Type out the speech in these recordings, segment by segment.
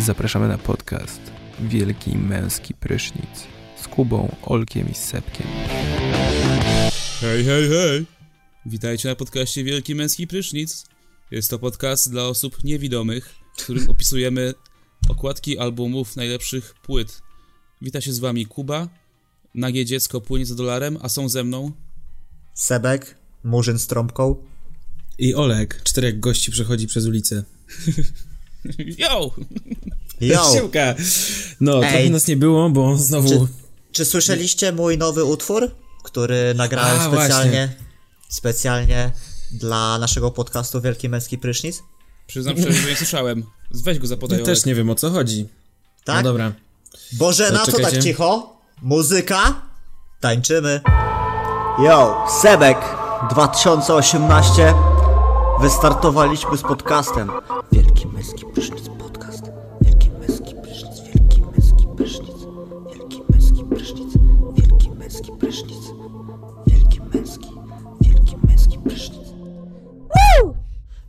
Zapraszamy na podcast Wielki Męski Prysznic z Kubą, Olkiem i Sepkiem. Hej, hej, hej! Witajcie na podcaście Wielki Męski Prysznic. Jest to podcast dla osób niewidomych, w którym opisujemy okładki albumów najlepszych płyt. Wita się z wami Kuba, nagie dziecko płynie za dolarem, a są ze mną Sebek, Murzyn z trąbką. I Olek, czterech gości przechodzi przez ulicę. Yo! Yo! Siłka! No, Ej. trochę nas nie było, bo znowu... Czy, czy słyszeliście mój nowy utwór, który nagrałem A, specjalnie, specjalnie dla naszego podcastu Wielki Męski Prysznic? Przyznam szczerze, że nie słyszałem. Weź go zapodaj, Ja też nie wiem o co chodzi. Tak? No dobra. Bożena, To co tak cicho? Muzyka? Tańczymy. Yo, Sebek 2018 Wystartowaliśmy z podcastem. Wielki Męski Prysznic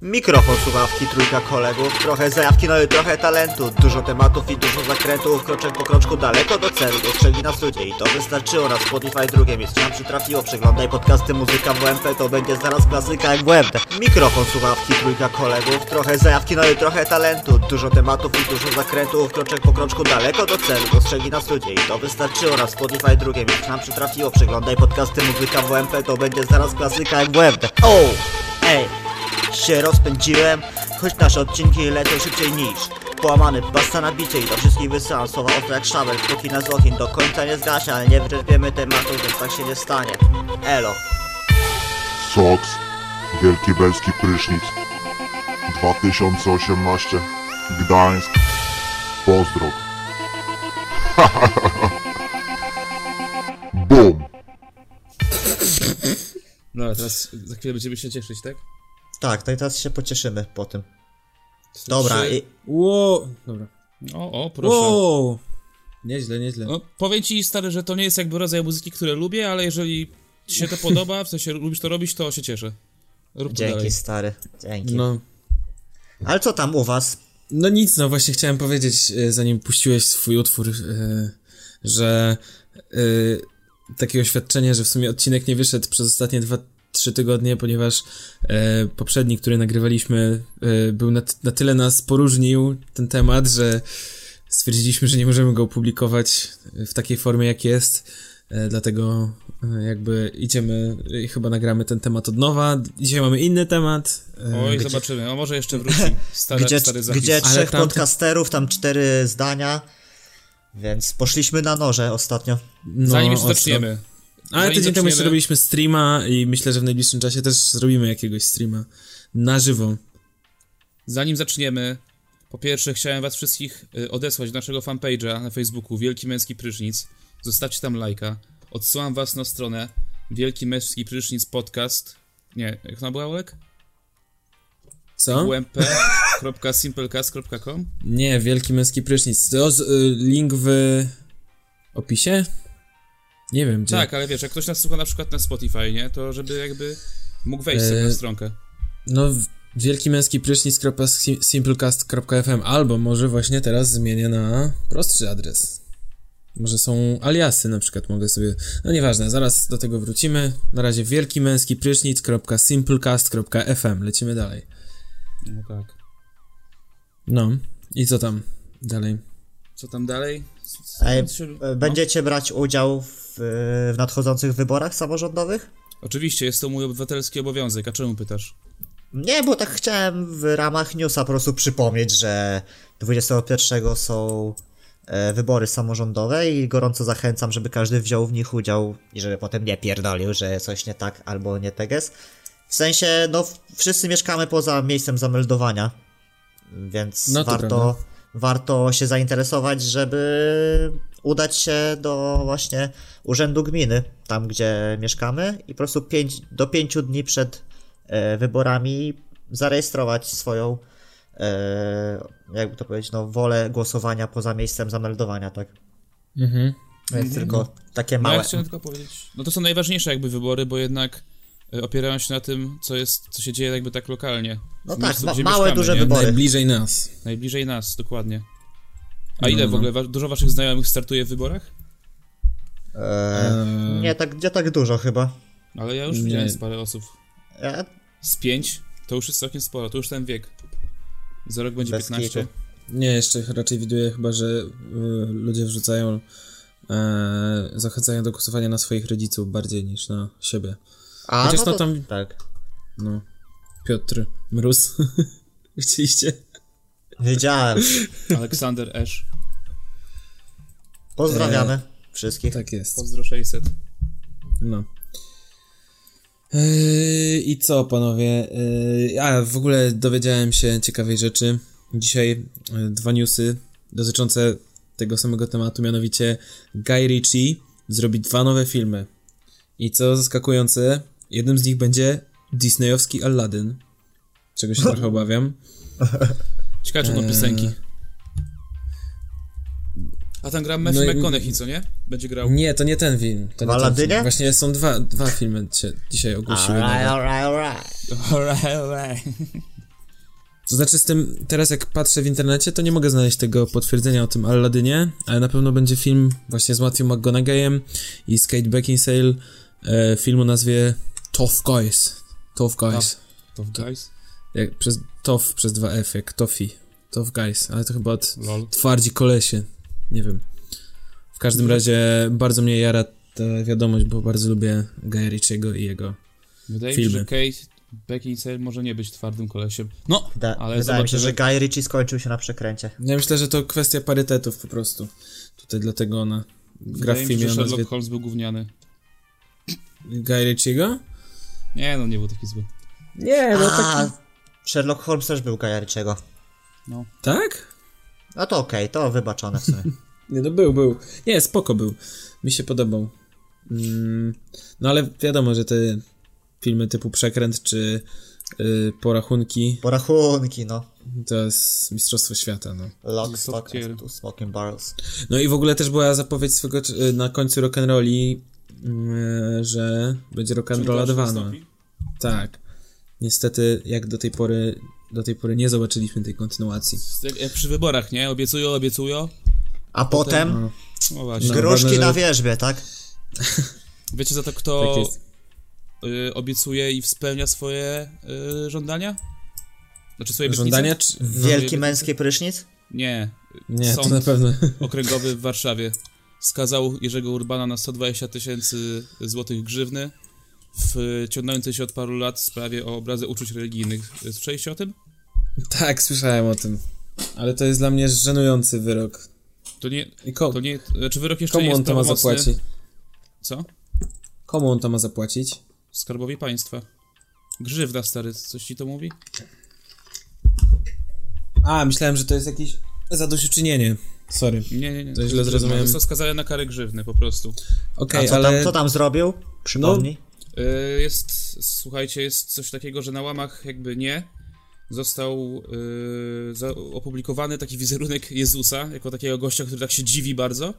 Mikrofon, słuchawki, trójka kolegów Trochę zajawki, no i trochę talentu. Dużo tematów i dużo zakrętów Kroczek po kroczku daleko do celu. Dostrzegli nas ludzie i to wystarczyło. Na Spotify drugie miejsce nam przytrafiło. Przeglądaj podcasty, muzyka w WMP To będzie zaraz klasyka jak WMP Mikrofon, słuchawki, trójka kolegów Trochę zajawki, no i trochę talentu. Dużo tematów i dużo zakrętów Kroczek po kroczku daleko do celu. Dostrzegli nas ludzie i to wystarczyło. Na Spotify drugie miejsce nam przytrafiło. Przeglądaj podcasty, muzyka w WMP To będzie zaraz klasyka jak WMP O! Ej! Się rozpędziłem Choć nasze odcinki lecą szybciej niż Połamany basta na bicie i do wszystkich wysyłam słowa ostre jak szabel Póki nas ogień do końca nie zgasia Ale nie wyczerpiemy tematu, więc tak się nie stanie. Elo. Sox, Wielki Belski Prysznic. 2018 Gdańsk. Pozdro Bum! No, teraz za chwilę będziemy się cieszyć, tak? Tak, to teraz się pocieszymy po tym Dobra, Trzy- i, Ło... Dobra. O, o, proszę. Wow. Nieźle, nieźle. No, powiem ci, stary, że to nie jest jakby rodzaj muzyki, które lubię, ale jeżeli ci się to podoba, w sensie lubisz to robić, to się cieszę. Rób dzięki dalej. stary, dzięki No. Ale co tam u was? No nic, no właśnie chciałem powiedzieć, e, zanim puściłeś swój utwór, e, że e, takie oświadczenie, że w sumie odcinek nie wyszedł przez ostatnie dwa, trzy tygodnie, ponieważ e, poprzedni, który nagrywaliśmy, e, był na, na tyle nas poróżnił ten temat, że stwierdziliśmy, że nie możemy go opublikować w takiej formie, jak jest. E, dlatego e, jakby idziemy i chyba nagramy ten temat od nowa. Dzisiaj mamy inny temat. e, Oj, gdzie- zobaczymy. A może jeszcze wróci stary, Gdzie, stary zapis. gdzie trzech tamten- podcasterów, tam cztery zdania Więc poszliśmy na noże ostatnio no, Zanim zaczniemy. Ale Zanim tydzień temu jeszcze robiliśmy streama i myślę, że w najbliższym czasie też zrobimy jakiegoś streama na żywo. Zanim zaczniemy, po pierwsze chciałem was wszystkich y, odesłać do naszego fanpage'a na Facebooku Wielki Męski Prysznic. Zostawcie tam lajka. Odsyłam was na stronę Wielki Męski Prysznic Podcast. Nie, jak ona była, Olek? Co? ump.simplecast.com Nie, wielki męski prysznic. To y, link w opisie? Nie wiem gdzie. Tak, ale wiesz, jak ktoś nas słucha na przykład na Spotify, nie? To żeby jakby mógł wejść sobie E, na stronkę. No, wielki męski prysznic.simplecast.fm albo może właśnie teraz zmienię na prostszy adres. Może są aliasy na przykład, mogę sobie... No nieważne, zaraz do tego wrócimy. Na razie wielki męski prysznic.simplecast.fm. Lecimy dalej. No tak. No, i co tam dalej? Co tam dalej? Ej, Co e, no. Będziecie brać udział w, w nadchodzących wyborach samorządowych? Oczywiście, jest to mój obywatelski obowiązek. A czemu pytasz? Nie, bo tak chciałem w ramach newsa po prostu przypomnieć, że 21 są e, wybory samorządowe i gorąco zachęcam, żeby każdy wziął w nich udział i żeby potem nie pierdolił, że coś nie tak albo nie tak jest. W sensie, no w- wszyscy mieszkamy poza miejscem zameldowania, więc No to warto, warto się zainteresować, żeby udać się do właśnie urzędu gminy, tam gdzie mieszkamy i po prostu pięć, do pięciu dni przed e, wyborami zarejestrować swoją, e, jakby to powiedzieć, no wolę głosowania poza miejscem zameldowania, tak? Mhm. Więc tylko takie No małe. ja chciałem tylko powiedzieć, no to są najważniejsze jakby wybory, bo jednak y, opierają się na tym, co jest, co się dzieje jakby tak lokalnie. No Miejscu, tak, ma, gdzie małe, mieszkamy, duże nie? wybory. Najbliżej nas. Najbliżej nas, dokładnie. A No, ile no, w no. ogóle? Wa- dużo waszych znajomych startuje w wyborach? Eee, nie, tak, nie tak dużo chyba. Ale ja już Nie. widziałem z parę osób. Ja, Z pięć to już jest całkiem sporo, to już ten wiek. Za rok będzie Bez 15. kitu. Nie, jeszcze raczej widuję chyba, że y, ludzie wrzucają, e, zachęcają do głosowania na swoich rodziców bardziej niż na siebie. a Chociaż no no to, tam- tak. No. Piotr Mróz. Chcieliście? Wiedziałem. Aleksander Esz. Pozdrawiamy wszystkich. Tak jest. Pozdro 600. No. Yy, I co, panowie? Yy, a, w ogóle dowiedziałem się ciekawej rzeczy. Dzisiaj yy, dwa newsy dotyczące tego samego tematu, mianowicie Guy Ritchie zrobi dwa nowe filmy. I co zaskakujące, jednym z nich będzie disneyowski Aladdin, czego się trochę obawiam. Ciekawe, czy Eee. piosenki. A tam gra Matthew No McConaughey, co nie? Będzie grał. Nie, to nie ten film. To W nie ten Aladynie? film. Właśnie są dwa, dwa filmy się dzisiaj ogłosiły. Alright, alright, alright. Alright, alright. To znaczy z tym, teraz jak patrzę w internecie, to nie mogę znaleźć tego potwierdzenia o tym Aladynie, ale na pewno będzie film właśnie z Matthew McGonaghyem i z Kate Beckinsale, e, film o nazwie Tough Guys. Tough Guys. To w Guys? Jak, przez, tough przez dwa F, jak Toffee. Tough Guys, ale to chyba od Lol. twardzi kolesie. Nie wiem. W każdym razie bardzo mnie jara ta wiadomość, bo bardzo lubię Guy Ritchiego i jego Wydaje mi się, Filmy. że Kate Beckinsale może nie być twardym kolesiem. No, Da, ale wydaje mi się, zobaczymy. że Guy Ritchie skończył się na przekręcie. Ja myślę, że to kwestia parytetów po prostu. Tutaj dlatego ona gra w Wydaje mi się, filmie że Sherlock nazwie Holmes był gówniany. Guy Ritchiego? Nie, no nie był taki zły. Nie, no A, tak. Sherlock Holmes też był Guy Ritchiego. No. Tak? No to okej, to wybaczone w sumie. Nie, no był, był. Nie, spoko był. Mi się podobał. Mm, no ale wiadomo, że te filmy typu Przekręt czy y, Porachunki Porachunki, no. to jest Mistrzostwo Świata, no. Lock, stock and smoking barrels. No i w ogóle też była zapowiedź swego y, na końcu Rock'n'Rolli, y, że będzie Rock'n'Rolla 2, no. Tak. Niestety, jak do tej pory do tej pory nie zobaczyliśmy tej kontynuacji. Jak, jak przy wyborach, nie? Obiecują, obiecują. A potem No, No właśnie. No. gruszki ważne, że- na wierzbie, tak? Wiecie za to, tak kto jest. y, obiecuje i spełnia swoje y, żądania? Znaczy swoje Żądania czy... No, Wielki męski prysznic? Nie. Nie, to Sąd na pewno. okręgowy w Warszawie skazał Jerzego Urbana na 120 tysięcy złotych grzywny w ciągnącej się od paru lat sprawie o obrazę uczuć religijnych. Słyszeliście o tym? Tak, słyszałem o tym. Ale to jest dla mnie żenujący wyrok. To nie, ko- to nie, znaczy wyrok jeszcze nie komu jest on to ma zapłacić? Co? Komu on to ma zapłacić? Skarbowi państwa. Grzywna, stary, coś ci to mówi? A, myślałem, że to jest jakieś zadośćuczynienie. Sorry. Nie, nie, nie. To źle zrozumiałem. Został skazany na karę grzywny, po prostu. Okej, A co, ale... tam, co tam zrobił? Przypomnij. Y, Jest, słuchajcie, jest coś takiego, że na łamach jakby nie został y, opublikowany taki wizerunek Jezusa, jako takiego gościa, który tak się dziwi bardzo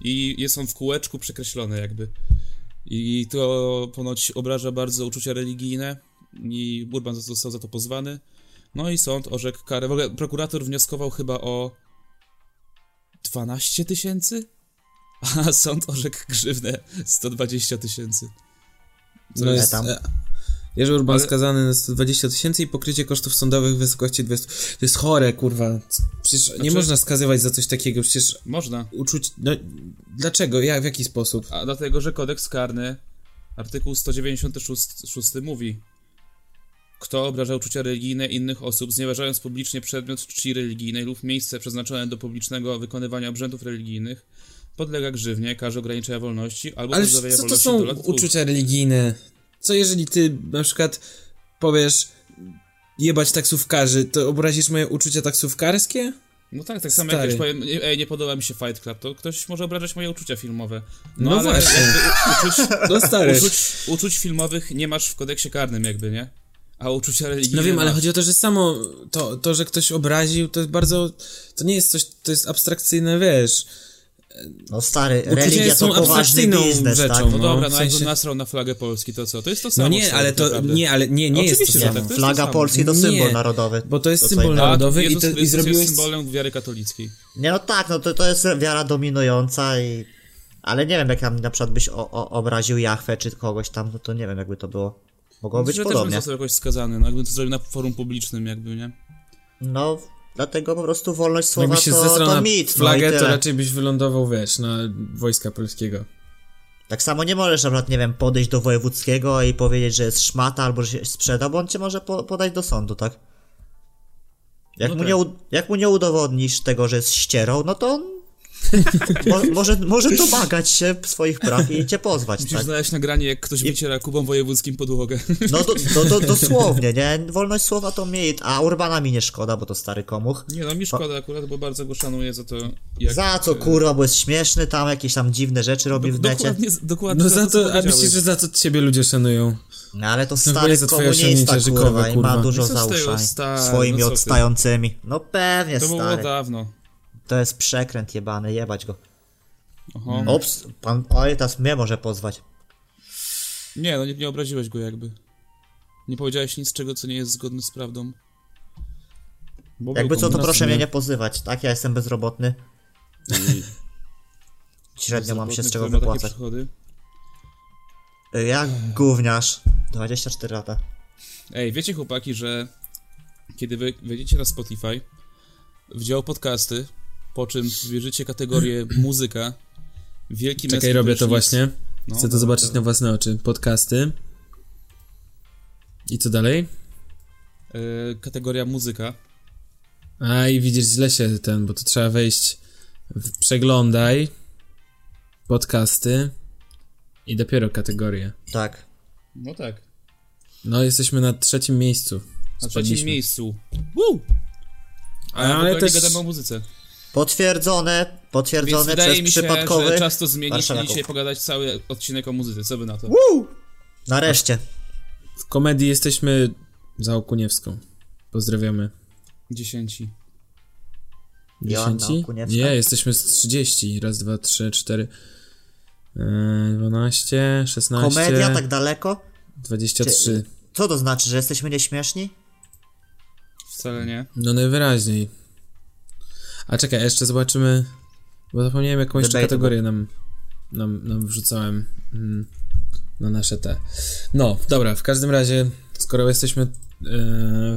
i jest on w kółeczku przekreślony jakby. I to ponoć obraża bardzo uczucia religijne i Urban został za to pozwany. No i sąd orzekł karę. W ogóle prokurator wnioskował chyba o 12 tysięcy, a sąd orzekł grzywnę 120 tysięcy. Co No jest- jest, tam? Jerzy Urban Ale- skazany na 120 tysięcy i pokrycie kosztów sądowych w wysokości 20... To jest chore, kurwa. Przecież nie Znaczy- można skazywać za coś takiego, przecież Można. uczuć... No, dlaczego? Jak, w jaki sposób? A dlatego, że kodeks karny, artykuł 196 mówi kto obraża uczucia religijne innych osób, znieważając publicznie przedmiot czci religijnej lub miejsce przeznaczone do publicznego wykonywania obrzędów religijnych, podlega grzywnie, karze ograniczenia wolności albo Ale pozbawienia co to wolności są do lat dwóch. uczucia religijne? Co jeżeli ty na przykład powiesz jebać taksówkarzy, to obrazisz moje uczucia taksówkarskie? No tak, tak samo Stary. jak ja powiem, ej, nie podoba mi się Fight Club, to ktoś może obrażać moje uczucia filmowe. No ale właśnie. uczuć, No stary. uczuć, uczuć filmowych nie masz w kodeksie karnym jakby, nie? A uczucia religijne No wiem, ale chodzi o to, że samo to, to, że ktoś obraził, to jest bardzo. To nie jest coś, to jest abstrakcyjne, wiesz. No stary, Uczucia religia są to poważny abstrakcyjną biznes, rzeczą, tak? No, No, dobra, w no sensie- jakby nasrał na flagę Polski, to co? To jest to samo. No nie, ale tak to, naprawdę. nie, ale nie, nie jest to samo. tak, to jest Flaga samo. Polski to symbol Nie, narodowy. Bo to jest To symbol innego. narodowy i, to, i zrobiłeś... jest symbolem wiary katolickiej. Nie no tak, no to, to jest wiara dominująca i... Ale nie wiem, jak tam na przykład byś o, o, obraził Jachwę czy kogoś tam, no to nie wiem, jakby to było. Mogło być że też bym podobnie. został jakoś skazany, no jakbym to zrobił na forum publicznym jakby, nie? No, dlatego po prostu wolność słowa Jakbyś się to, to na mit, flagę, no to raczej byś wylądował, wiesz, na wojska polskiego. Tak samo nie możesz na przykład, nie wiem, podejść do wojewódzkiego i powiedzieć, że jest szmata albo że się sprzeda, bo on cię może po, podać do sądu, tak? Jak, No mu tak. Nie, jak mu nie udowodnisz tego, że jest ścierą, no to on mo, może, może domagać się swoich praw i cię pozwać, Musisz tak? znaleźć nagranie, jak ktoś wyciera kubą wojewódzkim podłogę. No do, do, do, dosłownie, nie? Wolność słowa to mit, a Urbana mi nie szkoda, bo to stary komuch. Nie no, mi szkoda akurat, bo bardzo go szanuję za to, jak... Za co, e, kurwa, bo jest śmieszny tam, jakieś tam dziwne rzeczy robi w do- necie. Dokładnie, dokładnie No za co to, a myślisz, że za to ciebie ludzie szanują? No ale to bo stary twoje komunista, kurwa, żykowe, i ma kurwa. dużo No co z tego, zauszeń stary, swoimi no co odstającymi. No pewnie, To było stary. dawno. To jest przekręt jebany, jebać go. Oho. Ops, pan teraz mnie może pozwać. Nie, no nie, nie obraziłeś go jakby. Nie powiedziałeś nic, czego, co nie jest zgodne z prawdą. Bo Jakby co, to proszę nie? mnie nie pozywać, tak? Ja jestem bezrobotny. Średnio mam się z czego wypłacać. Y, Jak gówniarz. 24 lata. Ej, wiecie chłopaki, że kiedy wy wejdziecie na Spotify w dział podcasty, po czym wybierzecie kategorię muzyka, wielki Czekaj, robię to właśnie. No, Chcę to dobra, zobaczyć dobra. na własne oczy. Podcasty. I co dalej? E, kategoria muzyka. A i widzisz, źle się ten, bo to trzeba wejść w przeglądaj, podcasty i dopiero kategorie. Tak. No tak. No, jesteśmy na trzecim miejscu. Na trzecim miejscu. Woo! A ja Ale ale też- nie gadamy o muzyce. Potwierdzone, Więc potwierdzone wydaje przez mi się, przypadkowy. że czas to zmienić i dzisiaj pogadać cały odcinek o muzyce. Co by na to? Nareszcie. W komedii jesteśmy za Okuniewską. Pozdrawiamy. Dziesięci. Dziesięci? Nie, jesteśmy z 30. Raz, dwa, trzy, cztery. Yy, 12, 16, Komedia tak daleko? 23. Co to znaczy, że jesteśmy nieśmieszni? Wcale nie. No najwyraźniej. A czekaj, jeszcze zobaczymy. Bo zapomniałem jaką jeszcze kategorię nam, nam, nam wrzucałem mm, na nasze te. No, dobra, w każdym razie, skoro jesteśmy e,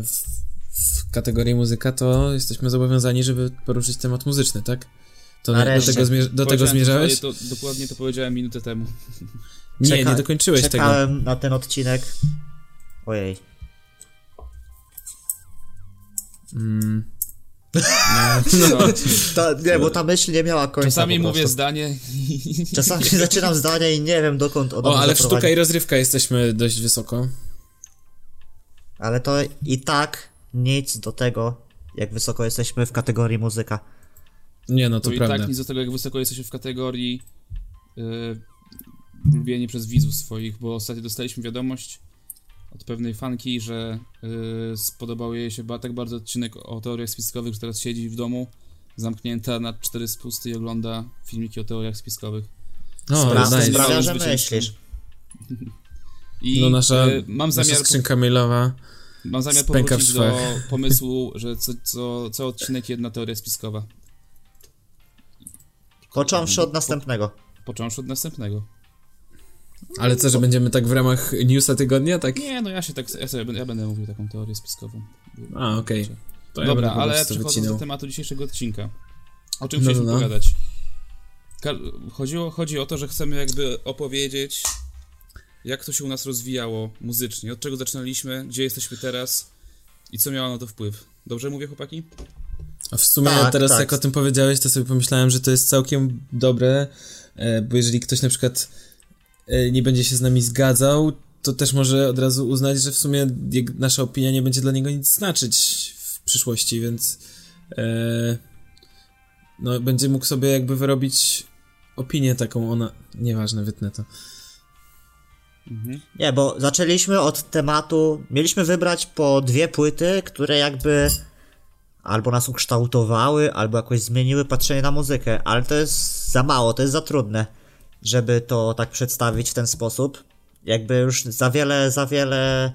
w, w kategorii muzyka, to jesteśmy zobowiązani, żeby poruszyć temat muzyczny, tak? To do Nareszcie. tego, zmier- do tego zmierzałeś? To, dokładnie to powiedziałem minutę temu. Nie, Czeka- nie dokończyłeś tego. Czekałem na ten odcinek. Ojej. Mm, No, Ta, nie, bo ta myśl nie miała końca. czasami mówię zdanie Czasami zaczynam zdanie i nie wiem dokąd ono o, ale sztuka i rozrywka jesteśmy dość wysoko. Ale to i tak nic do tego, jak wysoko jesteśmy w kategorii muzyka. Nie, no To, to i prawda. tak nic do tego, jak wysoko jesteśmy w kategorii yy, lubieni przez widzów swoich, bo ostatnio dostaliśmy wiadomość od pewnej fanki, że yy, spodobał jej się tak bardzo odcinek o teoriach spiskowych, że teraz siedzi w domu zamknięta na cztery spusty i ogląda filmiki o teoriach spiskowych. No, Spra- sprawia, że myślisz. I No nasza, yy, mam nasza zamiar, skrzynka mailowa. mam zamiar powrócić do pomysłu, że co, co, co odcinek jedna teoria spiskowa. Począwszy od następnego. Począwszy od następnego. Ale co, że będziemy tak w ramach newsa tygodnia, tak? Nie, no ja się tak, ja, sobie, będę- ja będę mówił taką teorię spiskową. A, okej. To ja Dobra, po ale przechodząc wycinał. do tematu dzisiejszego odcinka. O czym No, chcieliśmy no, no. pogadać? Chodziło, chodzi o to, że chcemy jakby opowiedzieć, jak to się u nas rozwijało muzycznie, od czego zaczynaliśmy, gdzie jesteśmy teraz i co miało na to wpływ. Dobrze mówię, chłopaki? A w sumie Tak, teraz tak. jak o tym powiedziałeś, to sobie pomyślałem, że to jest całkiem dobre, e, bo jeżeli ktoś na przykład nie będzie się z nami zgadzał, to też może od razu uznać, że w sumie nasza opinia nie będzie dla niego nic znaczyć w przyszłości, więc e, no będzie mógł sobie jakby wyrobić opinię taką ona... Nieważne, wytnę to. Mhm. Nie, bo zaczęliśmy od tematu. Mieliśmy wybrać po dwie płyty, które jakby albo nas ukształtowały, albo jakoś zmieniły patrzenie na muzykę, ale to jest za mało, to jest za trudne, żeby to tak przedstawić w ten sposób. Jakby już za wiele, za wiele,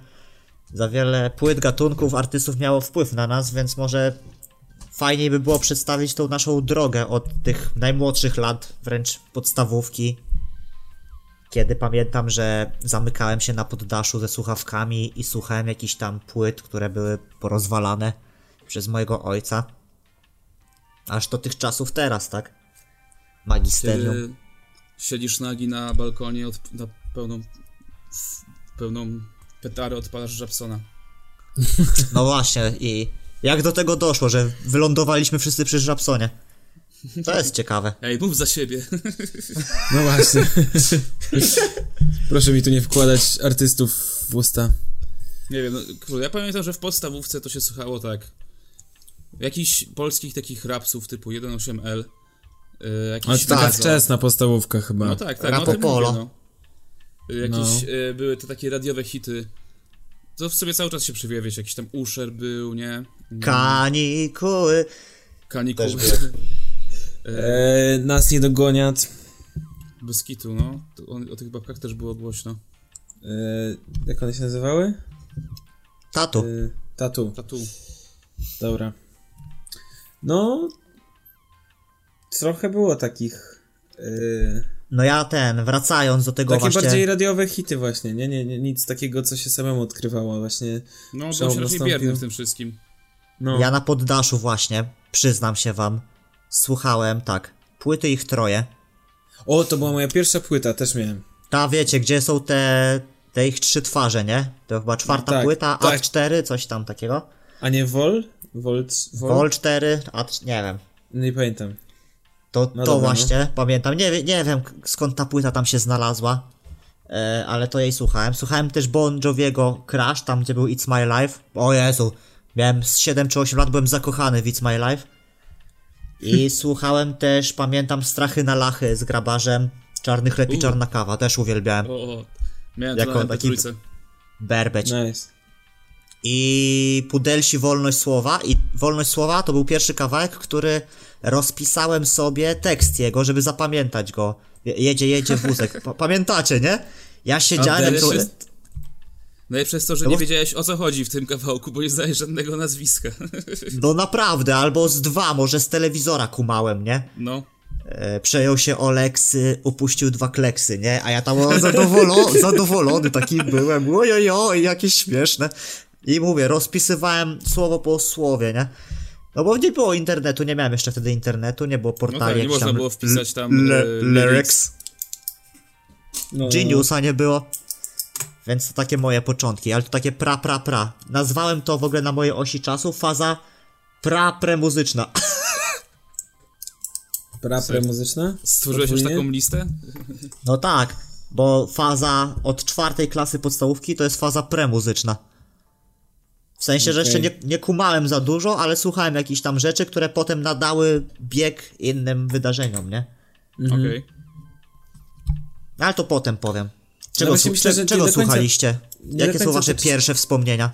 za wiele płyt, gatunków, artystów miało wpływ na nas, więc może fajniej by było przedstawić tą naszą drogę od tych najmłodszych lat, wręcz podstawówki, kiedy pamiętam, że zamykałem się na poddaszu ze słuchawkami i słuchałem jakichś tam płyt, które były porozwalane przez mojego ojca. Aż do tych czasów teraz, tak? Magisterium. Kiedy siedzisz nagi na balkonie od, na pełną, pełną petarę odpalasz Japsona. No właśnie, i jak do tego doszło, że wylądowaliśmy wszyscy przy Żabsonie? To jest ciekawe. Ej, mów za siebie. No właśnie. Proszę mi tu nie wkładać artystów w usta. Nie wiem, no, kurde, ja pamiętam, że w podstawówce to się słuchało tak. Jakichś polskich takich rapsów typu 1.8L. Yy, jakiś Ale to taka wczesna podstawówka chyba. No tak, tak. No, Rapopolo. mówię, no. Y, Jakieś No. y, były to takie radiowe hity. To w sobie cały czas się przywija, wiesz, jakiś tam Usher był, nie? Mm, Kanikuły. Kanikuły. Też było. E, nas nie dogoniat. Bez kitu, no. To on, o tych babkach też było głośno. E, jak one się nazywały? Tatu. E, tatu. Tatu. Dobra. No. Trochę było takich. E, No ja ten, wracając do tego takie właśnie... bardziej radiowe hity właśnie, nie, nie, nie, nic takiego, co się samemu odkrywało właśnie. No, był się raczej nastąpił. bierny w tym wszystkim. No. Ja na poddaszu właśnie, przyznam się wam, słuchałem, tak, płyty ich troje. O, to była moja pierwsza płyta, też miałem. Ta wiecie, gdzie są te, te ich trzy twarze, nie? To chyba czwarta tak, płyta, tak. A4, coś tam takiego. A nie Vol? Volt? Vol? Vol 4, a nie wiem. Nie pamiętam. To, No to dobra, właśnie, pamiętam. Nie, nie wiem skąd ta płyta tam się znalazła, e, ale to jej słuchałem. Słuchałem też Bon Joviego Crash, tam gdzie był It's My Life. O Jezu, miałem z 7 czy 8 lat, byłem zakochany w It's My Life. I słuchałem też, pamiętam, Strachy na Lachy z grabarzem, Czarny chleb i czarna kawa, też uwielbiałem. O, o. Miałem Jako taki- MP3. Berbeć. Nice. I Pudelsi Wolność Słowa. I Wolność Słowa to był pierwszy kawałek, który rozpisałem sobie tekst jego, żeby zapamiętać go. Je- Jedzie, jedzie wózek. Pa- Pamiętacie, nie? Ja siedziałem to... jest- Najlepsze jest to, że No nie bo- wiedziałeś o co chodzi w tym kawałku, bo nie znałeś żadnego nazwiska. No naprawdę, albo z dwa, może z telewizora kumałem, nie? No. E, przejął się Oleksy, upuścił dwa kleksy, nie? A ja tam o, zadowolony, zadowolony taki byłem. Ojojoj, jakieś śmieszne. I mówię, rozpisywałem słowo po słowie, nie? No bo nie było internetu, nie miałem jeszcze wtedy internetu, nie było No portali tak, nie można tam było wpisać tam le- e, lyrics. No, Geniusa nie było. Więc to takie moje początki, ale to takie pra, pra, pra. Nazwałem to w ogóle na mojej osi czasu faza pra, premuzyczna. Prapre muzyczna? Stworzyłeś już taką listę? No tak, bo faza od czwartej klasy podstawówki to jest faza premuzyczna. W sensie, że jeszcze nie, nie kumałem za dużo, ale słuchałem jakichś tam rzeczy, które potem nadały bieg innym wydarzeniom, nie? Mhm. Okej. Ale to potem powiem. Czego, No właśnie słu- myślę, że czego końca- słuchaliście? do Jakie są końca wasze pierwsze wspomnienia?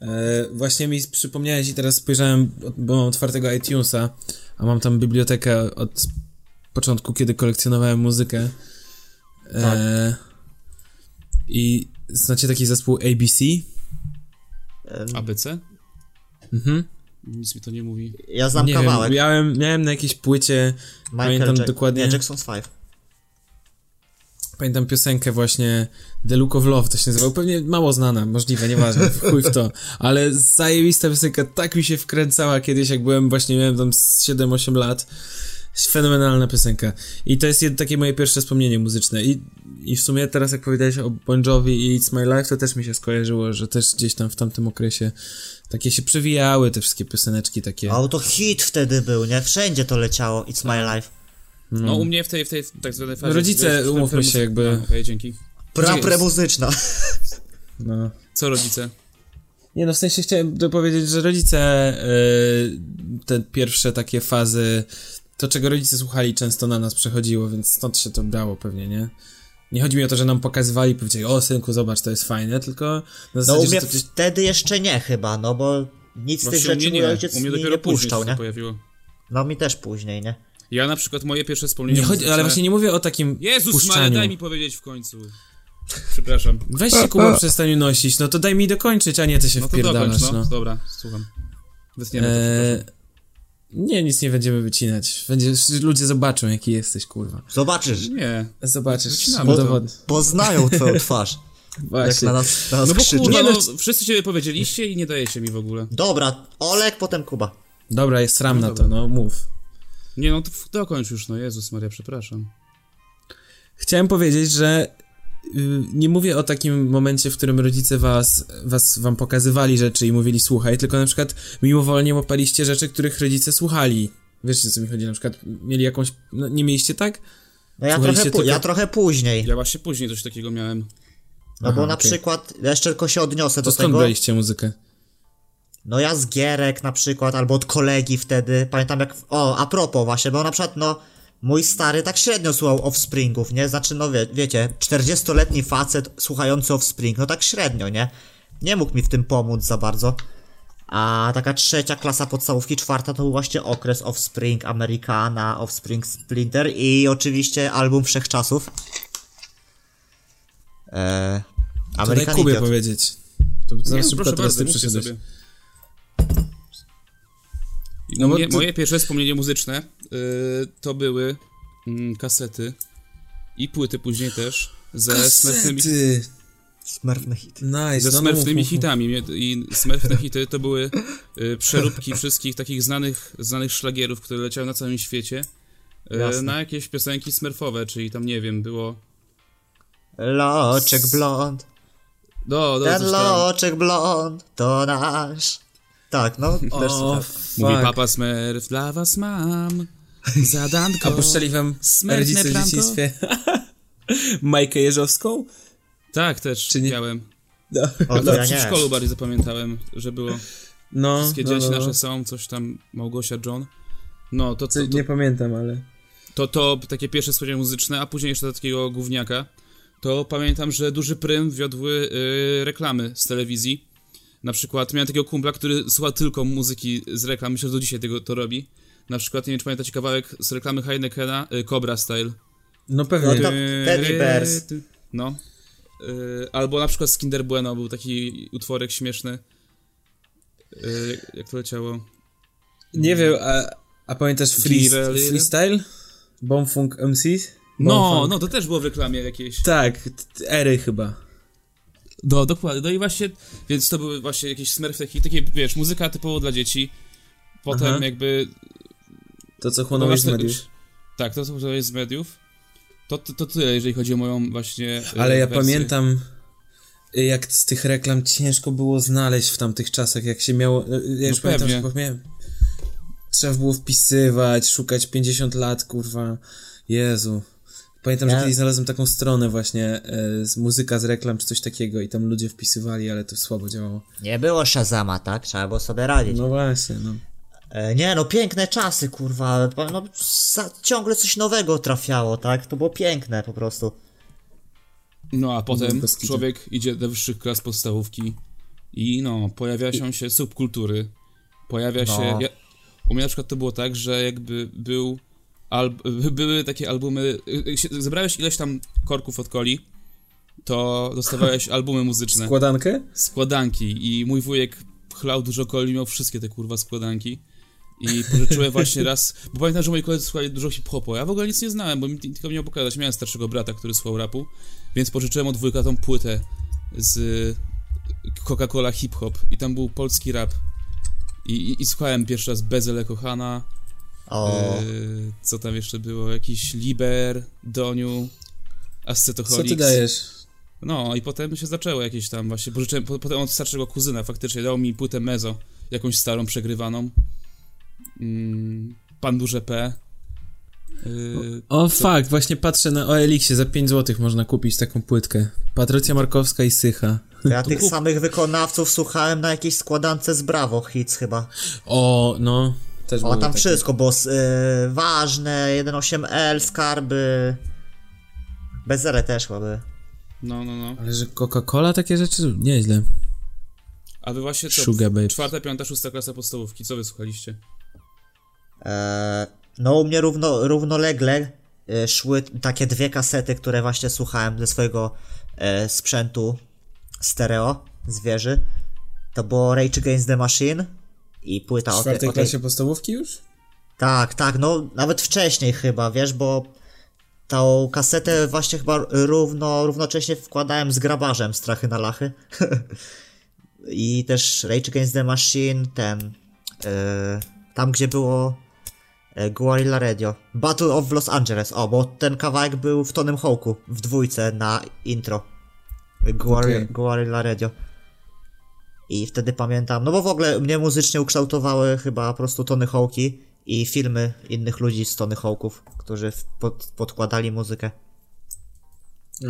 E, właśnie mi przypomniałeś i teraz spojrzałem, bo mam otwartego iTunesa, a mam tam bibliotekę od początku, kiedy kolekcjonowałem muzykę. E, I znacie taki zespół ABC? ABC? Mhm. Nic mi to nie mówi. Ja znam nie kawałek. wiem, miałem, miałem na jakiejś płycie, Michael pamiętam Jack- dokładnie- Nie, Jackson's Five. pamiętam piosenkę właśnie The Look of Love to się nazywał, pewnie mało znana, możliwe, nieważne, chuj w to, ale zajebista piosenka, tak mi się wkręcała kiedyś, jak byłem, właśnie miałem tam z 7-8 lat, fenomenalna piosenka i to jest takie moje pierwsze wspomnienie muzyczne I, i w sumie teraz jak powiedziałeś o Bon Jovi i It's My Life, to też mi się skojarzyło, że też gdzieś tam w tamtym okresie takie się przewijały te wszystkie pioseneczki takie. A to hit wtedy był, nie? Wszędzie to leciało. It's my life. No u mnie w tej, w tej tak zwanej fazie... Rodzice, umówmy się, jakby- A, Okej, dzięki. Pra, premuzyczna. No. Co rodzice? Nie no, w sensie chciałem dopowiedzieć, że rodzice y, te pierwsze takie fazy, to czego rodzice słuchali często na nas przechodziło, więc stąd się to brało pewnie, nie? Nie chodzi mi o to, że nam pokazywali i powiedzieli, o synku, zobacz, to jest fajne, tylko na No zasadzie, u mnie to wtedy jeszcze nie chyba, no bo nic z tych Właśnie u rzeczy mnie mój nie, ojciec u mnie dopiero nie później puszczał, nie? pojawiło. No mi też później, nie? Ja na przykład moje pierwsze wspomnienie Nie chodzi, ale właśnie nie mówię o takim Jezus puszczaniu. Maria, daj mi powiedzieć w końcu. Przepraszam. Weź się Kuba przestań nosić, no to daj mi dokończyć, a nie ty się No to dokończ, wpierdalasz, no. no. Dobra, słucham. Wytniemy to, Eee. Nie, nic nie będziemy wycinać. Będzie, ludzie zobaczą, jaki jesteś, kurwa. Zobaczysz, Nie. Zobaczysz, to. dowody. poznają twoją twarz, jak Właśnie. na nas, na nas No bo krzyczy. kurwa, Nie, no, no, wszyscy ciebie powiedzieliście i nie dajecie mi w ogóle. Dobra, Olek, potem Kuba. Dobra, jest ram No na to, no mów. Nie no, to dokończ już, no Jezus Maria, przepraszam. Chciałem powiedzieć, że nie mówię o takim momencie, w którym rodzice was, was wam pokazywali rzeczy i mówili słuchaj, tylko na przykład mimowolnie łapaliście rzeczy, których rodzice słuchali. Wiesz, o co mi chodzi? Na przykład mieli jakąś... No, nie mieliście tak? No ja trochę, tylko- ja trochę później, Ja właśnie później coś takiego miałem. no Aha, bo na okej. przykład, ja jeszcze tylko się odniosę To do skąd tego. braliście muzykę? No ja z Gierek na przykład, albo od kolegi wtedy, pamiętam jak, o, a propos właśnie, bo na przykład, no, mój stary tak średnio słuchał Offspringów, nie? Znaczy, no wie, wiecie, 40-letni facet słuchający Offspring, no tak średnio, nie? Nie mógł mi w tym pomóc za bardzo. A taka trzecia klasa podstawówki, czwarta to był właśnie okres Offspring Americana, Offspring Splinter i oczywiście album Wszechczasów. Eee, To daj American Kubie Idiot. powiedzieć. To za Nie, no, szybko proszę teraz ty sobie. No moje, ty- moje pierwsze wspomnienie muzyczne to były mm, kasety i płyty później też ze Kasety! Smurfny hit. Nice, ze no, no, mów, mów. hitami. I smurfne hity to były y, przeróbki wszystkich takich znanych, znanych szlagierów, które leciały na całym świecie. y, Jasne. Na jakieś piosenki smurfowe, czyli tam nie wiem, było. Loczek blond. Do, do, Ten loczek blond to nasz. Tak, no, też O. Mówi fuck. papa Smurf, dla was mam zadanko. A puszczali wam Smętne rodzice w dzieciństwie Majkę Jeżowską? Tak, też Czy nie? miałem. No, O, to To ja w przedszkolu bardziej zapamiętałem, że było. no, Wszystkie no, dzieci no, no. nasze są, coś tam, Małgosia, John. No, to, Co, to, to, nie pamiętam, ale... to, to takie pierwsze wspomnienie muzyczne, a później jeszcze do takiego gówniaka. To pamiętam, że duży prym wiodły y, reklamy z telewizji. Na przykład miałem takiego kumpla, który słucha tylko muzyki z reklam, myślę, że do dzisiaj tego to robi. Na przykład, nie wiem, czy pamiętacie kawałek z reklamy Heinekena, y, Cobra Style. No pewnie. No to- Teddy Bears. No. Y, albo na przykład z Kinder Bueno był taki utworek śmieszny. Y, jak to leciało? Nie wiem, a, a pamiętasz free, freestyle? Bombfunk MC? No, no to też było w reklamie jakiejś. Tak, ery chyba. No, dokładnie. No i właśnie, więc to były właśnie jakieś smurfy, takie, takie, wiesz, muzyka typowo dla dzieci. Potem Aha. jakby... To co no, chłonąłeś z mediów. Tak, to co jest z mediów. To, to, to tyle, jeżeli chodzi o moją właśnie y, Ale ja wersję. pamiętam, y, jak z tych reklam ciężko było znaleźć w tamtych czasach, jak się miało... y, Ja już No pamiętam, pewnie. że miałem... Trzeba było wpisywać, szukać 50 lat, kurwa. Jezu. Pamiętam, że Ja- kiedyś znalazłem taką stronę właśnie y, z muzyka z reklam czy coś takiego i tam ludzie wpisywali, ale to słabo działało. Nie było Shazama, tak? Trzeba było sobie radzić. No właśnie, no. E, nie, no piękne czasy, kurwa. No, za, ciągle coś nowego trafiało, tak? To było piękne po prostu. No a potem człowiek idzie do wyższych klas podstawówki i no, pojawia się, się subkultury. Pojawia No. się... Ja, u mnie na przykład to było tak, że jakby był... Alb, były takie albumy... jak się- Zebrałeś ileś tam korków od coli, to dostawałeś albumy muzyczne. Składankę? składanki i mój wujek chlał dużo coli, miał wszystkie te kurwa składanki i pożyczyłem właśnie raz, bo pamiętam, że moi koledzy słuchali dużo hip-hopu, ja w ogóle nic nie znałem, bo mi tylko miał pokazać, miałem starszego brata, który słuchał rapu, więc pożyczyłem od wujka tą płytę z Coca-Cola hip-hop. I tam był polski rap. I, i, i słuchałem pierwszy raz Bezele Kochana, O, yy, co tam jeszcze było, jakiś Liber, Doniu, Co Ascetoholics. ty dajesz? No i potem się zaczęło jakieś tam właśnie, pożyczyłem, po, potem od starszego kuzyna faktycznie dał mi płytę Mezo, jakąś starą, przegrywaną. Mm, Pan Duże P. Yy, O fuck, właśnie patrzę na OLX-ie, za 5 zł można kupić taką płytkę. Patrycja Markowska i Sycha. to ja tych kup- samych wykonawców słuchałem na jakiejś składance z Bravo Hits chyba. O, no. Też O, tam takie. wszystko, bo y, ważne, 1.8L, skarby. Bezele też chyba były. no, no, no. Ale że Coca-Cola takie rzeczy? Nieźle. A wy właśnie co? Sugar. Czwarta, piąta, szósta klasa podstawówki, co wy słuchaliście? Eee, no u mnie równo, równolegle e, szły takie dwie kasety, które właśnie słuchałem ze swojego e, sprzętu stereo z wieży. To było Rage Against the Machine i płyta W o, te, czwartej tej... klasie podstawówki już? Tak, tak, no nawet wcześniej chyba, wiesz, bo tą kasetę właśnie chyba równo, równocześnie wkładałem z grabarzem Strachy na lachy. I też Rage Against the Machine, ten, e, tam gdzie było e, Guerrilla Radio. Battle of Los Angeles, o, bo ten kawałek był w Tonym Hawku, w dwójce na intro. Guerrilla. Guerrilla Radio. I wtedy pamiętam, no bo w ogóle mnie muzycznie ukształtowały chyba po prostu Tony Hawki i filmy innych ludzi z Tony Hawków, którzy pod, podkładali muzykę.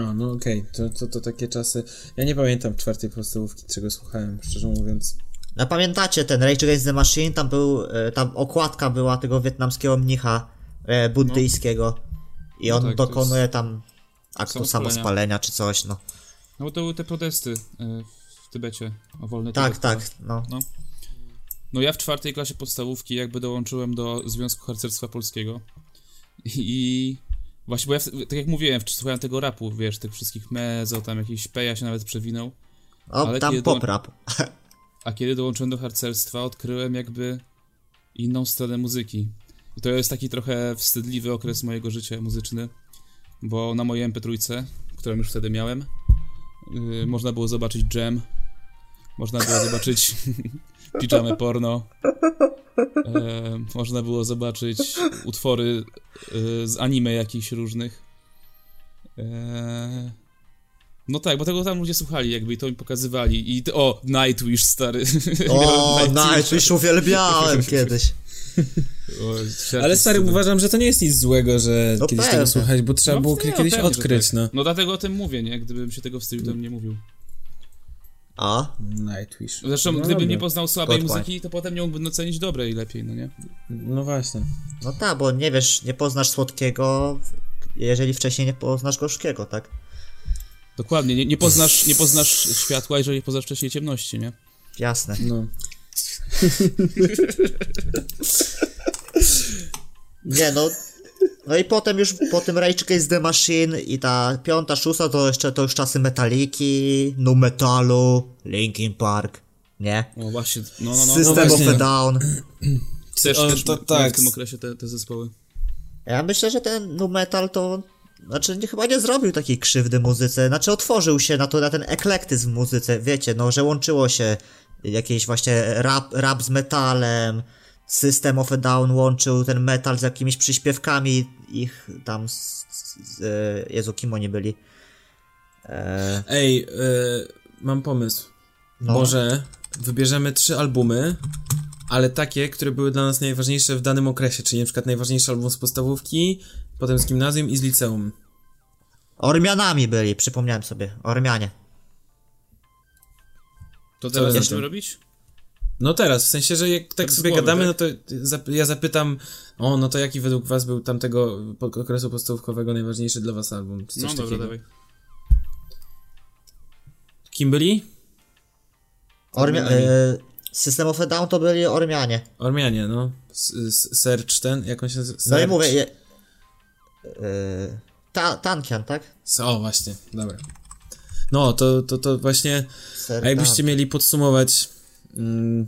O, no okej, to, to, to takie czasy. Ja nie pamiętam czwartej podstawówki, czego słuchałem, szczerze mówiąc. No pamiętacie ten Rage Against the Machine? Tam był, e, tam okładka była tego wietnamskiego mnicha e, buddyjskiego i No on tak, to dokonuje tam aktu samospalenia. czy coś, no. No bo to były te protesty y, w Tybecie o wolny Tak, Tybet. tak, no. No ja w czwartej klasie podstawówki jakby dołączyłem do Związku Harcerstwa Polskiego i właśnie, bo ja, tak jak mówiłem, słuchałem tego rapu, wiesz, tych wszystkich mezo, tam jakiś peja się nawet przewinął, O, Ale tam kiedy pop rap. a kiedy dołączyłem do harcerstwa, odkryłem jakby inną stronę muzyki. I to jest taki trochę wstydliwy okres mojego życia muzyczny, bo na mojej MP3, którą już wtedy miałem, yy, można było zobaczyć Jam, można było zobaczyć pijamę porno, e, można było zobaczyć utwory e, z anime jakichś różnych. E, no tak, bo tego tam ludzie słuchali jakby i to mi pokazywali. I to, o, Nightwish stary. O. Nightwish uwielbiałem kiedyś. O, Ale stary, uważam, że to nie jest nic złego, że No kiedyś pewnie. tego słuchać, bo trzeba No było nie, kiedyś pewnie, odkryć, tak. no. No dlatego o tym mówię, nie? Gdybym się tego wstydził, to bym nie mówił. A? Nightwish. Zresztą, no gdybym nie poznał słabej muzyki, to potem nie mógłbym docenić dobrej lepiej, no nie? No właśnie. No tak, bo nie wiesz, nie poznasz słodkiego, jeżeli wcześniej nie poznasz gorzkiego, tak? Dokładnie, nie, nie, poznasz, nie poznasz światła, jeżeli nie poznasz wcześniej ciemności, nie? Jasne. No. Nie no. No i potem już po tym Rage Against the Machine i ta piąta, szósta to jeszcze to już czasy Metaliki, Nu Metalu, Linkin Park, nie? O właśnie, no, no, no. System no of a Down. Też, O, też to to, tak. w tym okresie te, te zespoły. Ja myślę, że ten Nu Metal to znaczy nie, chyba nie zrobił takiej krzywdy muzyce, znaczy otworzył się na to, na ten eklektyzm w muzyce, wiecie, no, że łączyło się jakieś właśnie rap, rap z metalem, System of a Down łączył ten metal z jakimiś przyśpiewkami ich tam z, z, z e, Jezu, kim oni byli? E, Ej, y, mam pomysł. no. Może wybierzemy trzy albumy, ale takie, które były dla nas najważniejsze w danym okresie, czyli na przykład najważniejszy album z podstawówki, potem z gimnazjum i z liceum. Ormianami byli, przypomniałem sobie, Ormianie. To teraz będziemy robić? No teraz, w sensie, że jak tak sobie głowy, gadamy, tak? no to ja zapytam, o, no to jaki według was był tamtego okresu podstawówkowego najważniejszy dla was album? Czy coś No dobra, takiego? dawaj. Kim byli? Ormia- e, System of a Down to byli Ormianie. Ormianie, no. S- s- Search ten, jak on się nazywa? No i Search? mówię, je, e, ta, Tankian, tak? O, właśnie, dobra. No, to, to, to właśnie, a jakbyście mieli podsumować mm,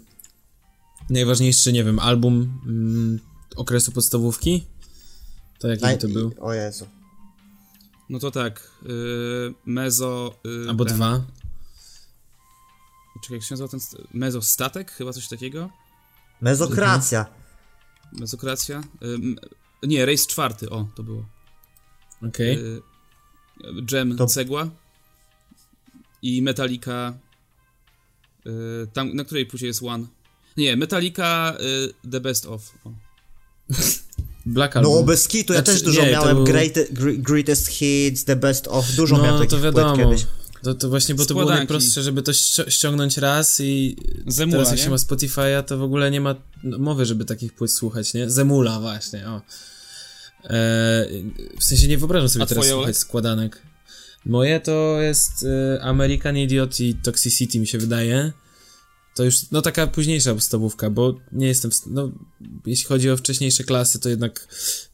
najważniejszy, nie wiem, album mm, okresu podstawówki, to jaki by to Naj- był? O Jezu. No to tak, y, Mezo... y, Albo ten- dwa? Czekaj, jak się nazywa ten... st- Mezo Statek? Chyba coś takiego? Mezokracja. Mezokracja? Y, m- nie, Race czwarty, o, to było. Okej. Y, Jam To- Cegła i Metallica y, tam, na której płycie jest One. Nie, Metallica y, The Best Of. O. Black Album. No bez kitu, ja Znaczy, też dużo nie, miałem był- great, gre- Greatest Hits, The Best of, dużo miałem No, takich to wiadomo. kiedyś. To, to właśnie, bo to było Składanki. najprostsze, żeby to ści- ściągnąć raz i Zemula, teraz jak nie? się ma Spotify'a, to w ogóle nie ma no, mowy, żeby takich płyt słuchać, nie? Zemula właśnie, o. E, w sensie nie wyobrażam sobie A teraz twoje, słuchać składanek. Moje to jest e, American Idiot i Toxicity mi się wydaje. To już, no taka późniejsza podstawówka, bo nie jestem, w, no jeśli chodzi o wcześniejsze klasy, to jednak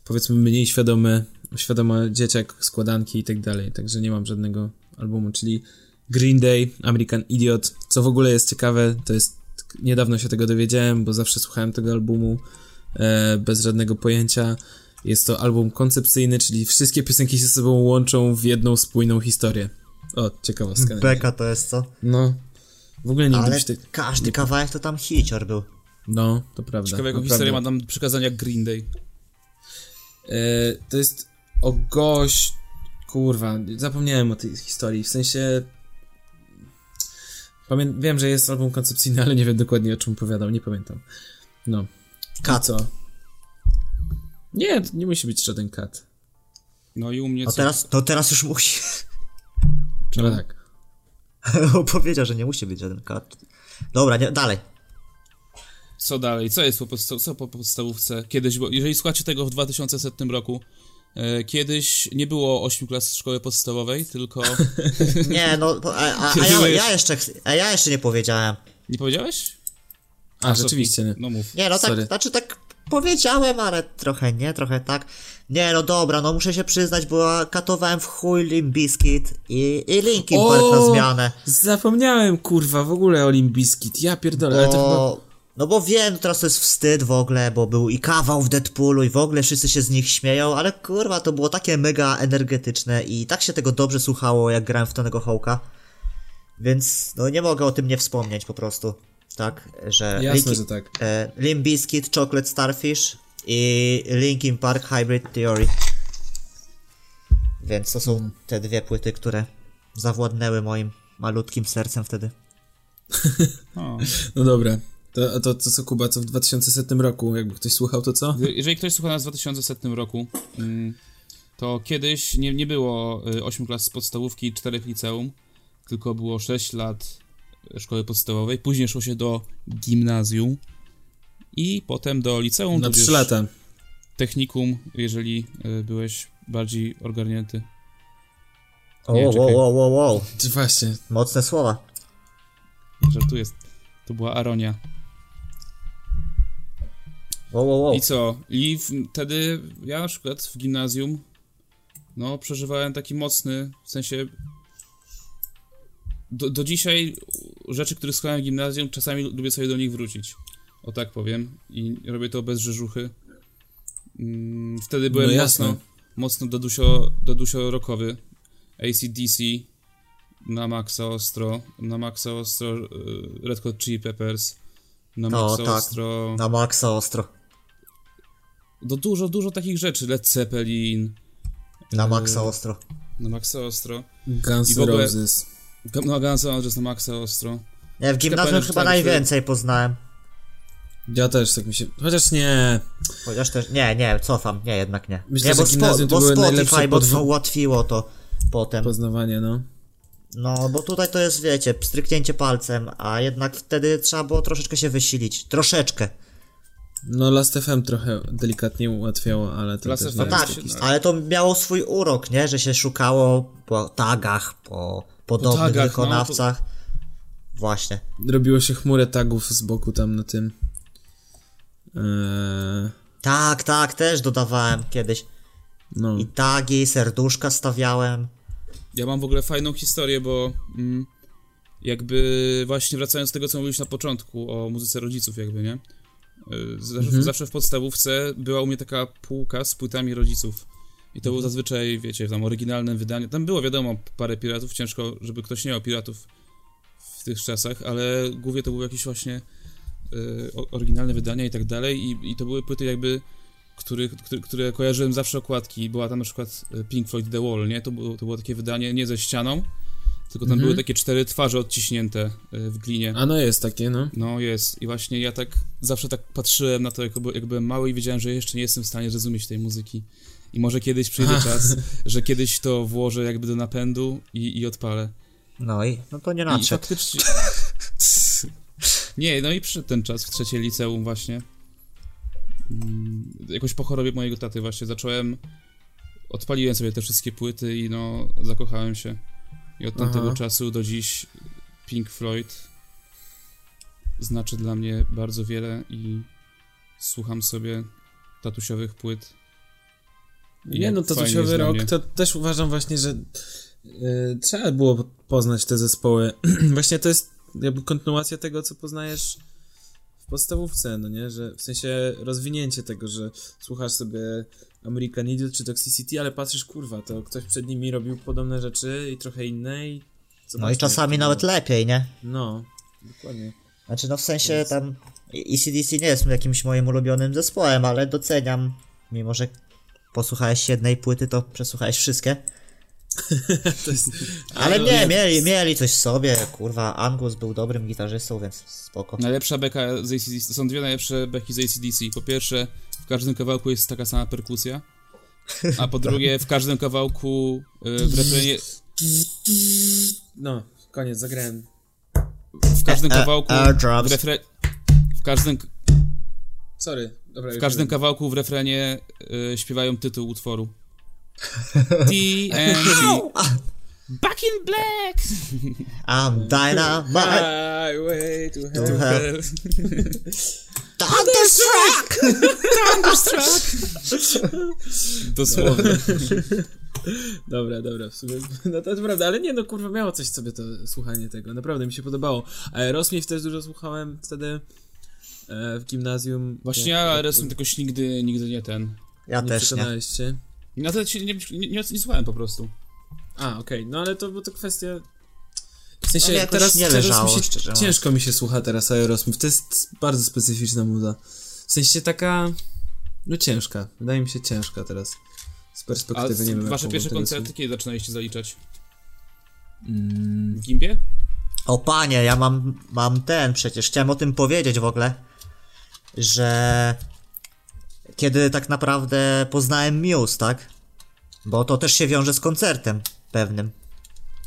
powiedzmy mniej świadomy, świadoma dzieciak, składanki i tak dalej, także nie mam żadnego albumu, czyli Green Day, American Idiot, co w ogóle jest ciekawe, to jest, niedawno się tego dowiedziałem, bo zawsze słuchałem tego albumu e, bez żadnego pojęcia, jest to album koncepcyjny, czyli wszystkie piosenki się ze sobą łączą w jedną spójną historię. O, ciekawostka. Beka to jest co? No, w ogóle nie Ale tak... każdy kawałek to tam hicior był. No, to prawda. Ciekawego naprawdę. historię ma tam przykazania Green Day. E, to jest o gość... Kurwa, zapomniałem o tej historii, w sensie... Pamię... Wiem, że jest album koncepcyjny, ale nie wiem dokładnie o czym opowiadał, nie pamiętam. No. I Kat. co? Nie, nie musi być żaden kat. No i u mnie No co? teraz, no teraz już musi. No tak. Powiedział, że nie musi być żaden kat. Dobra, nie, dalej. Co dalej? Co jest po, podsta- co po podstawówce? Kiedyś, bo jeżeli słuchacie tego w 2100 roku, e, kiedyś nie było 8 klas szkoły podstawowej, tylko... Nie, no, a, a, a ja, ja, jeszcze, a ja jeszcze nie powiedziałem. Nie powiedziałeś? A, co- rzeczywiście. Nie. No mów. Nie, no tak, Sorry. znaczy tak powiedziałem, ale trochę nie, trochę tak. Nie, no dobra, no muszę się przyznać, bo katowałem w chuj Limp Bizkit i, i Linkin Park na zmianę. Zapomniałem, kurwa, w ogóle o Limbiskit. Ja pierdolę, ale to chyba... Bo, no bo wiem, teraz to jest wstyd w ogóle, bo był i kawał w Deadpoolu i w ogóle wszyscy się z nich śmieją, ale kurwa, to było takie mega energetyczne i tak się tego dobrze słuchało, jak grałem w Tonego Hołka. Więc, no nie mogę o tym nie wspomnieć po prostu. Tak, że... Jasne, Linkin- że tak. E, Limp Bizkit, Chocolate Starfish i Linkin Park Hybrid Theory. Więc to są te dwie płyty, które zawładnęły moim malutkim sercem wtedy. O. No dobra. To, to, to co, Kuba, co w 2100 roku, jakby ktoś słuchał, to co? Jeżeli ktoś słucha nas w 2100 roku, mm, to kiedyś nie, nie było 8 klas podstawówki i 4 liceum, tylko było 6 lat szkoły podstawowej. Później szło się do gimnazjum i potem do liceum, Na tudzież 3 lata. technikum, jeżeli y, byłeś bardziej ogarnięty. O, Nie, wow, wow, wow, wow. Właśnie. Mocne słowa. Żartuję. To była Aronia. Wow, wow, wow. I co? I w, wtedy ja na przykład w gimnazjum no przeżywałem taki mocny, w sensie do, do dzisiaj rzeczy, które słuchałem w gimnazjum, czasami lubię sobie do nich wrócić. O tak powiem. I robię to bez rzeżuchy. Mm, Wtedy byłem No mocno, mocno dodusio, dodusio rockowy. ACDC na maksa ostro, na maksa ostro y, Red Hot Chili Peppers, na No, maksa tak. ostro... Na maksa ostro. Do dużo, dużo takich rzeczy. Led Zeppelin, Na Eee, maksa ostro. na maksa ostro. Guns N' ogóle- Roses. No, Guns N' Roses na maksa ostro. Nie, w gimnazjum chyba że najwięcej poznałem. Ja też tak mi się... Chociaż nie... Chociaż też, nie, nie, cofam, nie, jednak nie. Myślę, nie, że bo, spo, gimnazjum to bo były Spotify, najlepsze bo podw- to ułatwiło to potem. Poznawanie, no. No, bo tutaj to jest, wiecie, stryknięcie palcem, a jednak wtedy trzeba było troszeczkę się wysilić. Troszeczkę. No Last FM trochę delikatnie ułatwiało, ale to Last też FM nie No tak, się- ale to miało swój urok, nie? Że się szukało po tagach, po podobnych tagach, no, wykonawcach. Właśnie. Robiło się chmurę tagów z boku tam na tym... Eee, Tak, tak, też dodawałem kiedyś. no. I tagi, serduszka stawiałem. Ja mam w ogóle fajną historię, bo mm, jakby właśnie wracając do tego, co mówiłeś na początku o muzyce rodziców jakby, nie? Y, Zawsze, zawsze w podstawówce była u mnie taka półka z płytami rodziców. I to było zazwyczaj, wiecie, tam oryginalne wydanie. Tam było wiadomo parę piratów, ciężko, żeby ktoś nie miał piratów w tych czasach, ale głównie to były jakieś właśnie y, oryginalne wydania i tak dalej. I, I to były płyty jakby, których, które, które kojarzyłem zawsze okładki. Była tam na przykład y, Pink Floyd The Wall, nie? To było, to było takie wydanie nie ze ścianą, tylko tam Mhm. były takie cztery twarze odciśnięte y, w glinie. A no jest takie, no. No jest. I właśnie ja tak zawsze tak patrzyłem na to, jak, jak byłem mały i wiedziałem, że jeszcze nie jestem w stanie zrozumieć tej muzyki. I może kiedyś przyjdzie czas, że kiedyś to włożę jakby do napędu i, i odpalę. No i, no to nie I nadszedł. faktycznie... nie, no i przyszedł ten czas w trzeciej liceum właśnie. Mm, Jakoś po chorobie mojego taty właśnie zacząłem... Odpaliłem sobie te wszystkie płyty i no, zakochałem się. I od tamtego Aha. czasu do dziś Pink Floyd znaczy dla mnie bardzo wiele i słucham sobie tatusiowych płyt. Nie no, to dla rok, to też uważam właśnie, że y, trzeba było poznać te zespoły. właśnie to jest jakby kontynuacja tego, co poznajesz w podstawówce, no nie? Że w sensie rozwinięcie tego, że słuchasz sobie American Idiot czy Toxicity, ale patrzysz, kurwa, to ktoś przed nimi robił podobne rzeczy i trochę inne i No i czasami nawet było. lepiej, nie? No, dokładnie. Znaczy no w sensie tam ECDC nie jest jakimś moim ulubionym zespołem, ale doceniam, mimo że posłuchałeś jednej płyty, to przesłuchałeś wszystkie. Jest, Ale nie, mieli, mieli coś w sobie, kurwa, Angus był dobrym gitarzystą, więc spoko. Najlepsza beka z ACDC, są dwie najlepsze beki z ACDC. Po pierwsze, w każdym kawałku jest taka sama perkusja, a po drugie, w każdym kawałku y, w refrenie, No, koniec, zagrałem. w każdym E, e, kawałku w refre, w każdym, Sorry, dobra. w każdym wiem. kawałku w refrenie y, śpiewają tytuł utworu. TNT. Back in Black! I'm dynamite, Highway to to hell. hell. Thunderstruck! Dosłownie. Dobra, dobra, w sumie, no to jest prawda, ale nie no, kurwa, miało coś w sobie to słuchanie tego, naprawdę mi się podobało. A Aerosmith też dużo słuchałem wtedy w gimnazjum. Właśnie ja Aerosmith jakoś nigdy, nigdy nie ten. Ja nie też nie. się? Na to się nie, nie, nie, nie słuchałem po prostu. A, okej, no ale to, bo to kwestia... W sensie teraz, nie teraz leżało, mi się, ciężko mi się słucha teraz Aerosmith, to jest bardzo specyficzna muza. W sensie taka, no ciężka, wydaje mi się ciężka teraz. Z A perspektywy nie wiem wasze pierwsze koncerty kiedy zaczynaliście zaliczać? Mm, W Gimbie? O panie, ja mam, mam ten, przecież chciałem o tym powiedzieć w ogóle, że kiedy tak naprawdę poznałem Muse, tak? Bo to też się wiąże z koncertem pewnym,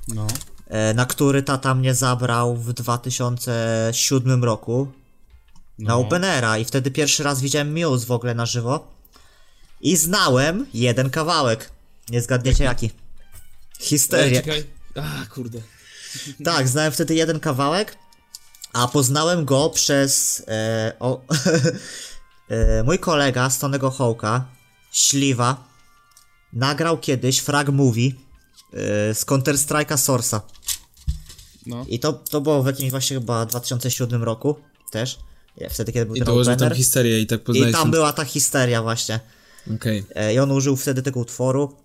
No. e, na który tata mnie zabrał w 2007 roku na No. Openera i wtedy pierwszy raz widziałem Muse w ogóle na żywo i znałem jeden kawałek. Nie zgadniecie jaki? Histeria. E. A, kurde. Tak, znałem wtedy jeden kawałek, a poznałem go przez e, o, e, mój kolega z Tonego Hołka, Śliwa, nagrał kiedyś frag movie e, z Counter Strike'a Source'a. No. I to, to było w jakimś właśnie chyba 2007 roku też. Nie, wtedy kiedy był I dołożył tam opener. historię i tak I poznałeś... tam była ta histeria właśnie. Okej. E, I on użył wtedy tego utworu.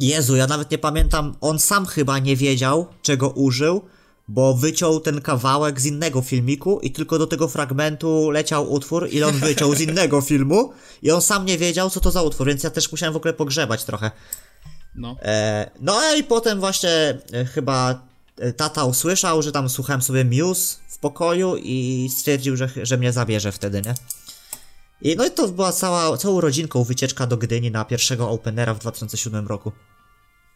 Jezu, ja nawet nie pamiętam, on sam chyba nie wiedział, czego użył, bo wyciął ten kawałek z innego filmiku i tylko do tego fragmentu leciał utwór i on wyciął z innego filmu i on sam nie wiedział, co to za utwór, więc ja też musiałem w ogóle pogrzebać trochę. No. E, no i potem właśnie e, chyba e, tata usłyszał, że tam słuchałem sobie Muse w pokoju i stwierdził, że, że mnie zabierze wtedy, nie? I no i to była cała, całą rodzinką wycieczka do Gdyni na pierwszego Openera w 2007 roku.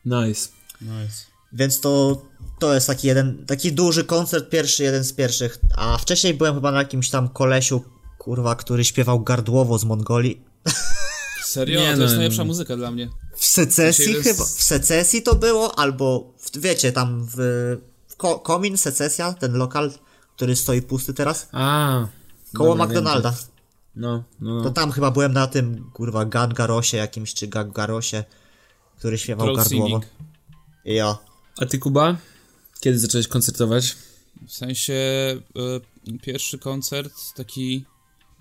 Nice. Nice. Więc to, to jest taki jeden, taki duży koncert, pierwszy, jeden z pierwszych. A wcześniej byłem chyba na jakimś tam kolesiu, kurwa, który śpiewał gardłowo z Mongolii. Serio? Nie, to no, jest no. najlepsza muzyka dla mnie. W secesji z- chyba, w secesji to było, albo w, wiecie, tam w, w ko, Komin, secesja, ten lokal, który stoi pusty teraz, A. koło dobra, McDonalda. wiem. No, no, To no. tam chyba byłem na tym, kurwa, Gangarosie jakimś, czy Gangarosie, który śpiewał Throat gardłowo. singing. Ja. A ty, Kuba? Kiedy zacząłeś koncertować? W sensie e, pierwszy koncert taki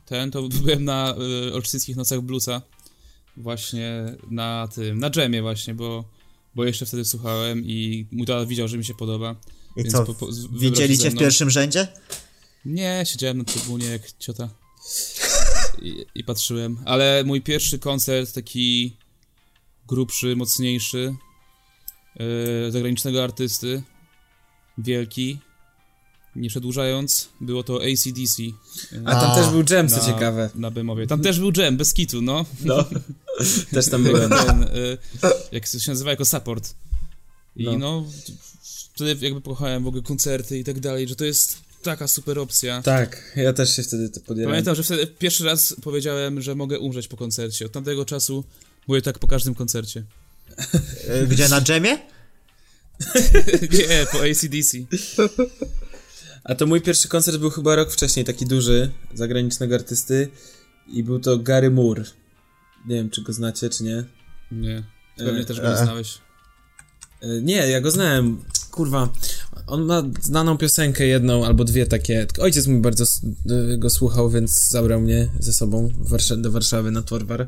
ten to byłem na e, Olsztyńskich Nocach Bluesa właśnie na tym, na dżemie właśnie, bo, bo jeszcze wtedy słuchałem i mój tata widział, że mi się podoba. I więc co, po- po- widzieli cię w pierwszym rzędzie? Nie, siedziałem na trybunie jak ciota i, i patrzyłem, ale mój pierwszy koncert taki grubszy, mocniejszy e, zagranicznego artysty wielki nie przedłużając, było to ACDC. A tam A, też był jam, co na, ciekawe. Na Bemowie. Tam też był jam, bez kitu, no. No. też tam byłem. Ten, y, jak to się nazywa, jako support. I No. no. wtedy jakby pokochałem w ogóle koncerty i tak dalej, że to jest taka super opcja. Tak, ja też się wtedy to podjęłem. Pamiętam, że wtedy pierwszy raz powiedziałem, że mogę umrzeć po koncercie. Od tamtego czasu mówię tak po każdym koncercie. Gdzie na dżemie? Nie, po ACDC. A to mój pierwszy koncert był chyba rok wcześniej, taki duży, zagranicznego artysty i był to Gary Moore. Nie wiem, czy go znacie, czy nie. Nie. Ty Pewnie E, też go nie e. znałeś. E, Nie, ja go znałem. Kurwa, on ma znaną piosenkę jedną albo dwie takie. Ojciec mój bardzo y, go słuchał, więc zabrał mnie ze sobą do Warszawy na Torwar.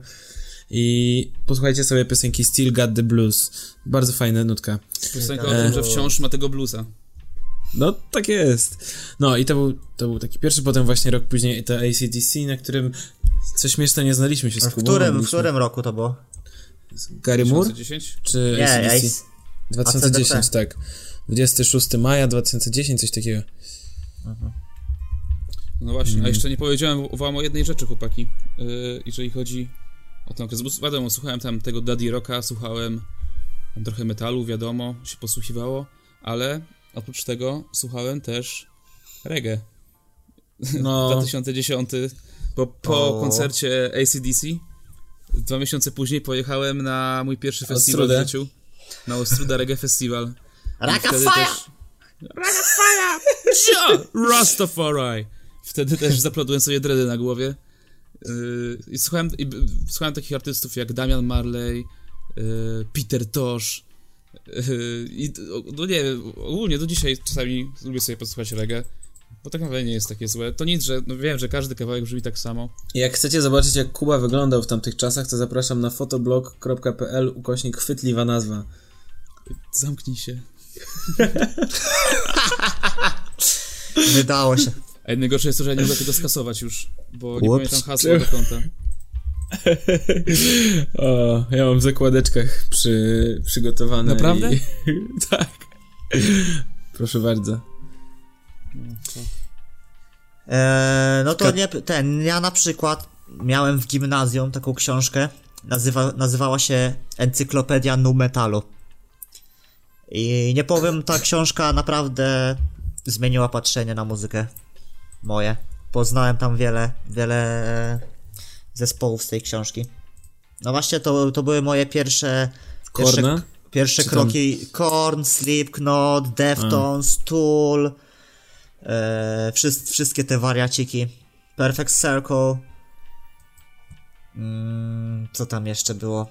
I posłuchajcie sobie piosenki Still Got the Blues. Bardzo fajna nutka. Piosenka o E. tym, że wciąż ma tego bluesa. No, tak jest. No i to był, to był taki pierwszy, potem właśnie rok później to ACDC, na którym co śmieszne nie znaliśmy się z W Kubą. którym, w którym roku to było? Gary Moore 2010? czy Nie, ACDC? Ace. 2010, ACDC. tak. 26 maja 2010, coś takiego. No właśnie, Mm. a jeszcze nie powiedziałem wam o jednej rzeczy, chłopaki, yy, jeżeli chodzi o ten okres. Bo wiadomo, słuchałem tam tego Daddy Rocka, słuchałem trochę metalu, wiadomo, się posłuchiwało, ale oprócz tego słuchałem też reggae. No, 2010, bo po O. koncercie ACDC dwa miesiące później pojechałem na mój pierwszy festiwal Ostrudę. w życiu, na Ostruda Reggae Festival. Raka Fire! Rastafari! Wtedy też zaplodłem sobie dredy na głowie. Yy, I słuchałem, i, słuchałem takich artystów jak Damian Marley, yy, Peter Tosh. Yy, I no nie wiem, ogólnie do dzisiaj czasami lubię sobie posłuchać reggae, bo tak naprawdę nie jest takie złe. To nic, że no wiem, że każdy kawałek brzmi tak samo. jak chcecie zobaczyć, jak Kuba wyglądał w tamtych czasach, to zapraszam na fotoblog.pl ukośnik chwytliwa nazwa. Zamknij się. Wydało się. A najgorsze jest to, że ja nie mogę tego skasować już, bo nie Ups. pamiętam hasła do konta. O, ja mam w zakładeczkach przy, przygotowane. Naprawdę? I... tak. Proszę bardzo. Eee, no to nie, ten, ja na przykład miałem w gimnazjum taką książkę, nazywa, nazywała się Encyklopedia Nu Metalu. I nie powiem, ta książka naprawdę zmieniła patrzenie na muzykę moje. Poznałem tam wiele, wiele e, zespołów z tej książki. No właśnie, to, to były moje pierwsze, pierwsze, Korna? pierwsze tam- kroki. Korn, Slipknot, Deftones, Tool, e, wszys- wszystkie te wariaciki. Perfect Circle. Mm, co tam jeszcze było?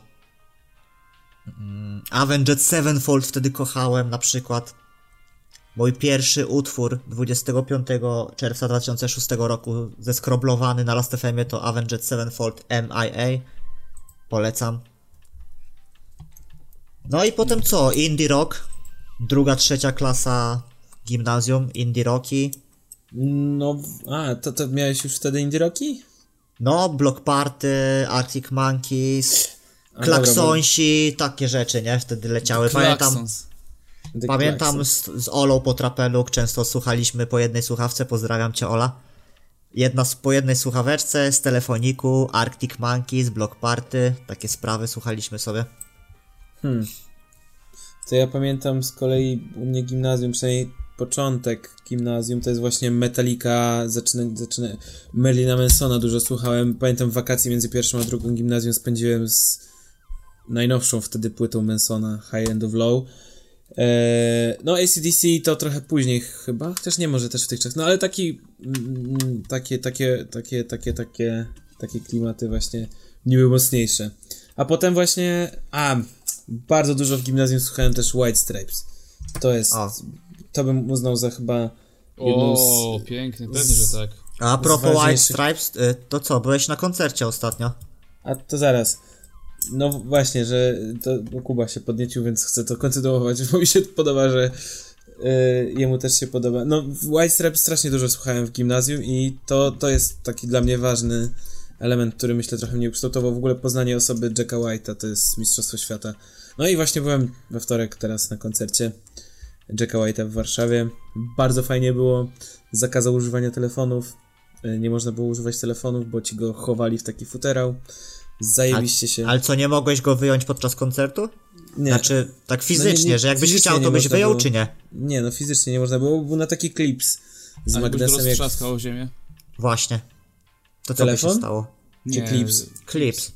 Mm, Avenged Sevenfold wtedy kochałem na przykład. Mój pierwszy utwór 25 czerwca 2006 roku zeskroblowany na Last FM to Avenged Sevenfold MIA. Polecam. No i potem co? Indie Rock. Druga, trzecia klasa gimnazjum. Indie Rocki. No, a, to, to miałeś już wtedy indie rocki? No, Block Party, Arctic Monkeys, Klaksonsi, takie rzeczy, nie? Wtedy leciały. Pamiętam, Klaxons. The pamiętam z, z Olą po Trapeluk często słuchaliśmy po jednej słuchawce, pozdrawiam cię Ola. Jedna z, po jednej słuchaweczce z telefoniku, Arctic Monkeys, Block Party, takie sprawy słuchaliśmy sobie. Hmm. To ja pamiętam z kolei u mnie gimnazjum, przynajmniej początek gimnazjum, to jest właśnie Metallica, zaczyna, zaczyna Merlina Mansona dużo słuchałem. Pamiętam wakacje między pierwszą a drugą gimnazjum spędziłem z najnowszą wtedy płytą Mansona, High End of Low. Eee, no ACDC to trochę później chyba, chociaż nie może też w tych czasach, no ale taki, mm, takie, takie, takie, takie, takie, takie klimaty właśnie niby mocniejsze. A potem właśnie, a, bardzo dużo w gimnazjum słuchałem też White Stripes. To jest, O. to bym uznał za chyba jedną z... O, piękny, pewnie, że tak. A propos White Stripes, y, to co, byłeś na koncercie ostatnio? A to zaraz. No właśnie, że to Kuba się podniecił, więc chcę to kontynuować, bo mi się podoba, że y, jemu też się podoba. No, White Stripes strasznie dużo słuchałem w gimnazjum i to, to jest taki dla mnie ważny element, który myślę trochę mnie ukształtował. W ogóle poznanie osoby Jacka White'a to jest Mistrzostwo Świata. No i właśnie byłem we wtorek teraz na koncercie Jacka White'a w Warszawie. Bardzo fajnie było. Zakazał używania telefonów. Y, Nie można było używać telefonów, bo ci go chowali w taki futerał. Zajebiście się. Ale co, nie mogłeś go wyjąć podczas koncertu? Nie, Znaczy, tak fizycznie, nie, że jakbyś fizycznie chciał, nie to byś wyjął, było. czy nie? nie, no fizycznie nie można było, bo był na taki klips z Ale magnesem jak roztrzaskał o ziemię. Właśnie. To co by Telefon? się stało? czy klips. Clips.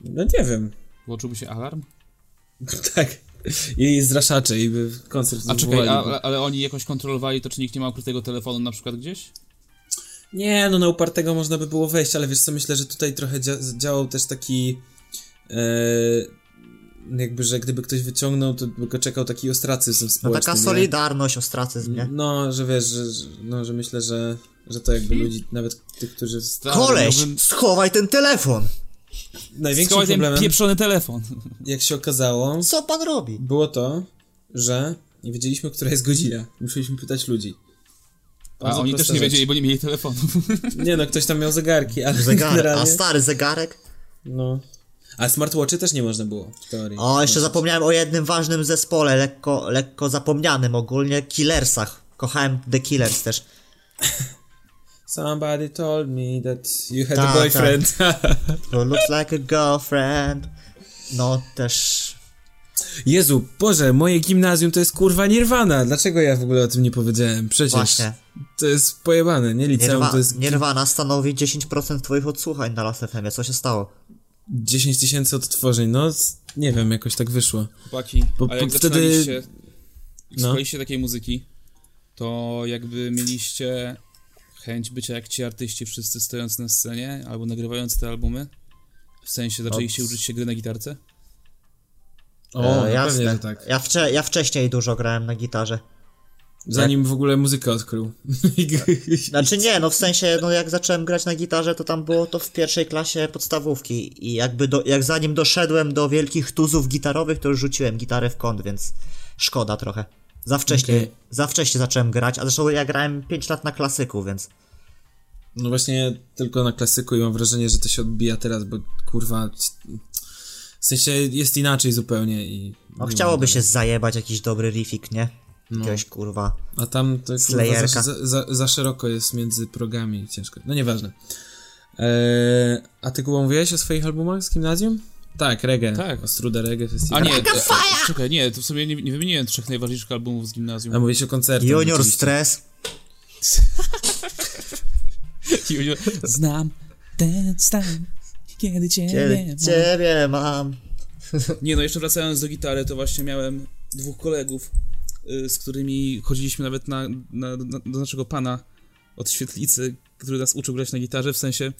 No nie wiem. Włączyłby się alarm? tak, I zraszacze, i by koncert A czekaj, a, ale oni jakoś kontrolowali to, czy nikt nie ma ukrytego telefonu na przykład gdzieś? Nie, no na upartego można by było wejść, ale wiesz co, myślę, że tutaj trochę dzia- działał też taki... E, jakby, że gdyby ktoś wyciągnął, to by go czekał taki ostracyzm No społeczny. taka nie? solidarność, ostracyzm, nie? No, że wiesz, że, no, że myślę, że, że to jakby ludzi, nawet tych, którzy... Koleś, miałbym- schowaj ten telefon! Największym Schowaj ten problemem, pieprzony telefon. jak się okazało, Co pan robi? było to, że nie wiedzieliśmy, która jest godzina. Musieliśmy pytać ludzi. A oni też nie rzecz. wiedzieli, bo nie mieli telefonów. Nie no, ktoś tam miał zegarki, ale Zegarek, a generalnie... stary zegarek? No. A smartwatchy też nie można było, w teorii. O, jeszcze zapomniałem o jednym ważnym zespole, lekko, lekko zapomnianym ogólnie, Killersach. Kochałem The Killers też. Somebody told me that you had Tak, a boyfriend. Who looks like a girlfriend. No, też... Jezu, Boże, moje gimnazjum to jest kurwa Nirvana. Dlaczego ja w ogóle o tym nie powiedziałem? Przecież Właśnie. To jest pojebane, nie? Liceum Nirwa, to jest Nirvana stanowi 10% twoich odsłuchań na Las FM. Co się stało? 10 tysięcy odtworzeń. No, nie wiem, jakoś tak wyszło. Chłopaki, Bo- a jak bo wtedy- zaczynaliście, jak No. słuchaliście takiej muzyki, to jakby mieliście chęć bycia jak ci artyści wszyscy stojąc na scenie, albo nagrywając te albumy? W sensie zaczęliście uczyć się gry na gitarce? O, E, no pewnie, jasne. że tak. Ja, wcze, ja wcześniej dużo grałem na gitarze. Zanim w ogóle muzykę odkrył. Znaczy nie, no w sensie, no jak zacząłem grać na gitarze, to tam było to w pierwszej klasie podstawówki i jakby do, jak zanim doszedłem do wielkich tuzów gitarowych, to już rzuciłem gitarę w kąt, więc szkoda trochę. Za wcześnie, Okej. za wcześnie zacząłem grać, a zresztą ja grałem 5 lat na klasyku, więc No właśnie tylko na klasyku i mam wrażenie, że to się odbija teraz, bo kurwa... W sensie jest inaczej zupełnie i... no chciałoby się zajebać jakiś dobry riffik, nie? Jakiegoś kurwa. A tam to kurwa, Slayerka. za, za, za szeroko jest między progami i ciężko. No nieważne. Eee, a ty Kuba mówiłeś o swoich albumach z gimnazjum? Tak, reggae. Tak. Ostruda reggae A festival. nie, e, czekaj, nie, to w sumie nie, nie wymieniłem trzech najważniejszych albumów z gimnazjum. A mówiłeś o koncertach. Junior. Stress. Junior- Znam ten stan, kiedy cię Kiedy nie ma. ciebie mam. Nie no, jeszcze wracając do gitary, to właśnie miałem dwóch kolegów, z którymi chodziliśmy nawet na, na, na, do naszego pana od świetlicy, który nas uczył grać na gitarze, w sensie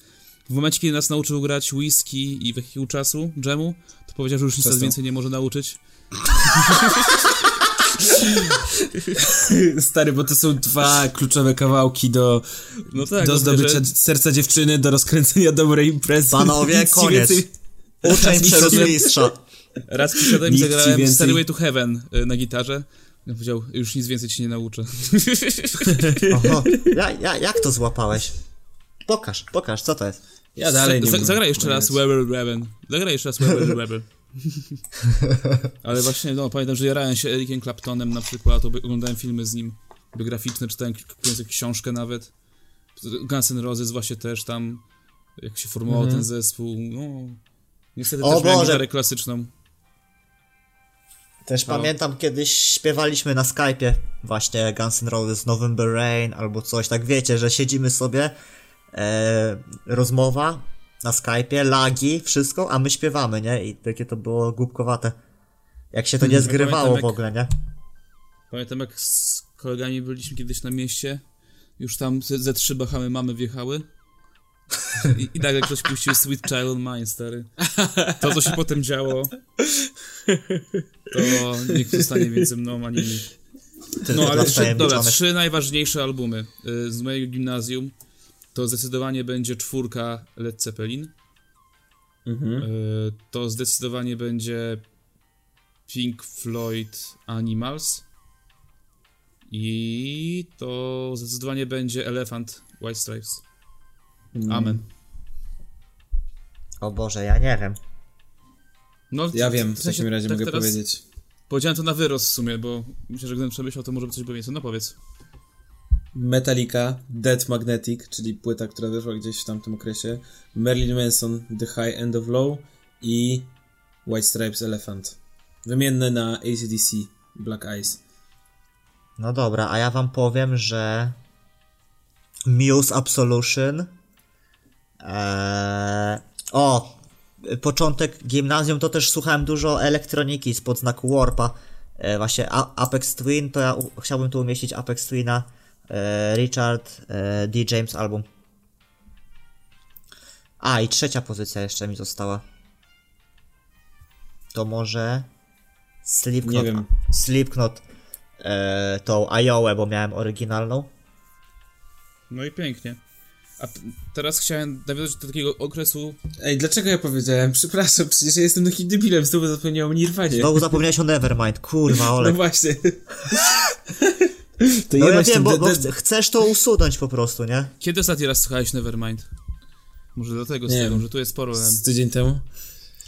w momencie, kiedy nas nauczył grać whisky i wehikuł czasu, dżemu, to powiedział, że już nic więcej nie może nauczyć. Stary, bo to są dwa kluczowe kawałki do, No tak, do no, zdobycia że- serca dziewczyny, do rozkręcenia dobrej imprezy. Panowie, Nic koniec. więcej- Uczeń Nic przerósł ci- mistrza. Raz przyszedłem i zagrałem Stairway to Heaven y, na gitarze. Ja powiedział, już nic więcej ci nie nauczę. Oho, ja, ja, jak to złapałeś? Pokaż, pokaż, co to jest? Ja dalej nie wiem. Zagraj jeszcze raz Weber Raven. Zagraj jeszcze raz Weber Raven. Ale właśnie, no, pamiętam, że jarałem się Ericiem Claptonem na przykład, oglądałem filmy z nim biograficzne, czytałem kupując jakąś książkę nawet. Guns N' Roses właśnie też tam, jak się formował ten zespół, no... Niestety O też miałem Boże. gitarę klasyczną. Też Halo? pamiętam kiedyś śpiewaliśmy na Skype'ie właśnie Guns N' Roses November Rain albo coś, tak wiecie, że siedzimy sobie, e, rozmowa na Skype'ie, lagi, wszystko, a my śpiewamy, nie? I takie to było głupkowate. Jak się to nie zgrywało pamiętam, w ogóle, nie? Pamiętam, jak z kolegami byliśmy kiedyś na mieście, już tam ze, ze trzy Bahamy mamy wjechały. I, I nagle ktoś puścił Sweet Child Mine, stary. To, co się potem działo, to niech zostanie między mną a nimi. No, ale trzy, dobra, trzy najważniejsze albumy y, z mojego gimnazjum to zdecydowanie będzie czwórka Led Zeppelin. Mhm. Y, To zdecydowanie będzie Pink Floyd Animals. I to zdecydowanie będzie Elephant White Stripes. Amen. O Boże, ja nie wiem. No, Ja wiem, w sensie takim razie tak mogę teraz powiedzieć. Powiedziałem to na wyrost w sumie, bo myślę, że gdybym przemyślał, to może by coś było więcej. No powiedz. Metallica, Dead Magnetic, czyli płyta, która wyszła gdzieś w tamtym okresie, Marilyn Manson, The High End of Low i White Stripes Elephant. Wymienne na ACDC, Black Eyes. No dobra, a ja wam powiem, że Muse Absolution. Eee... O! początek gimnazjum, to też słuchałem dużo elektroniki spod znaku Warpa. E, właśnie A- Apex Twin, to ja chciałbym tu umieścić Apex Twina, e, Richard e, D. James album. A, i trzecia pozycja jeszcze mi została. To może Slipknot. Nie wiem. Slipknot e, tą Iowa, bo miałem oryginalną. No i pięknie. A teraz chciałem nawiązać do takiego okresu. Ej, dlaczego ja powiedziałem? Przepraszam, przecież ja jestem takim debilem, znowu zapomniałem o Nirwanie. Znowu zapomniałeś o Nevermind, kurwa, No Olek. właśnie. to No ja wiem, bo, bo chcesz to usunąć po prostu, nie? Kiedy ostatni raz słuchałeś Nevermind? Może do tego z tego, że tu jest sporo. z tydzień temu?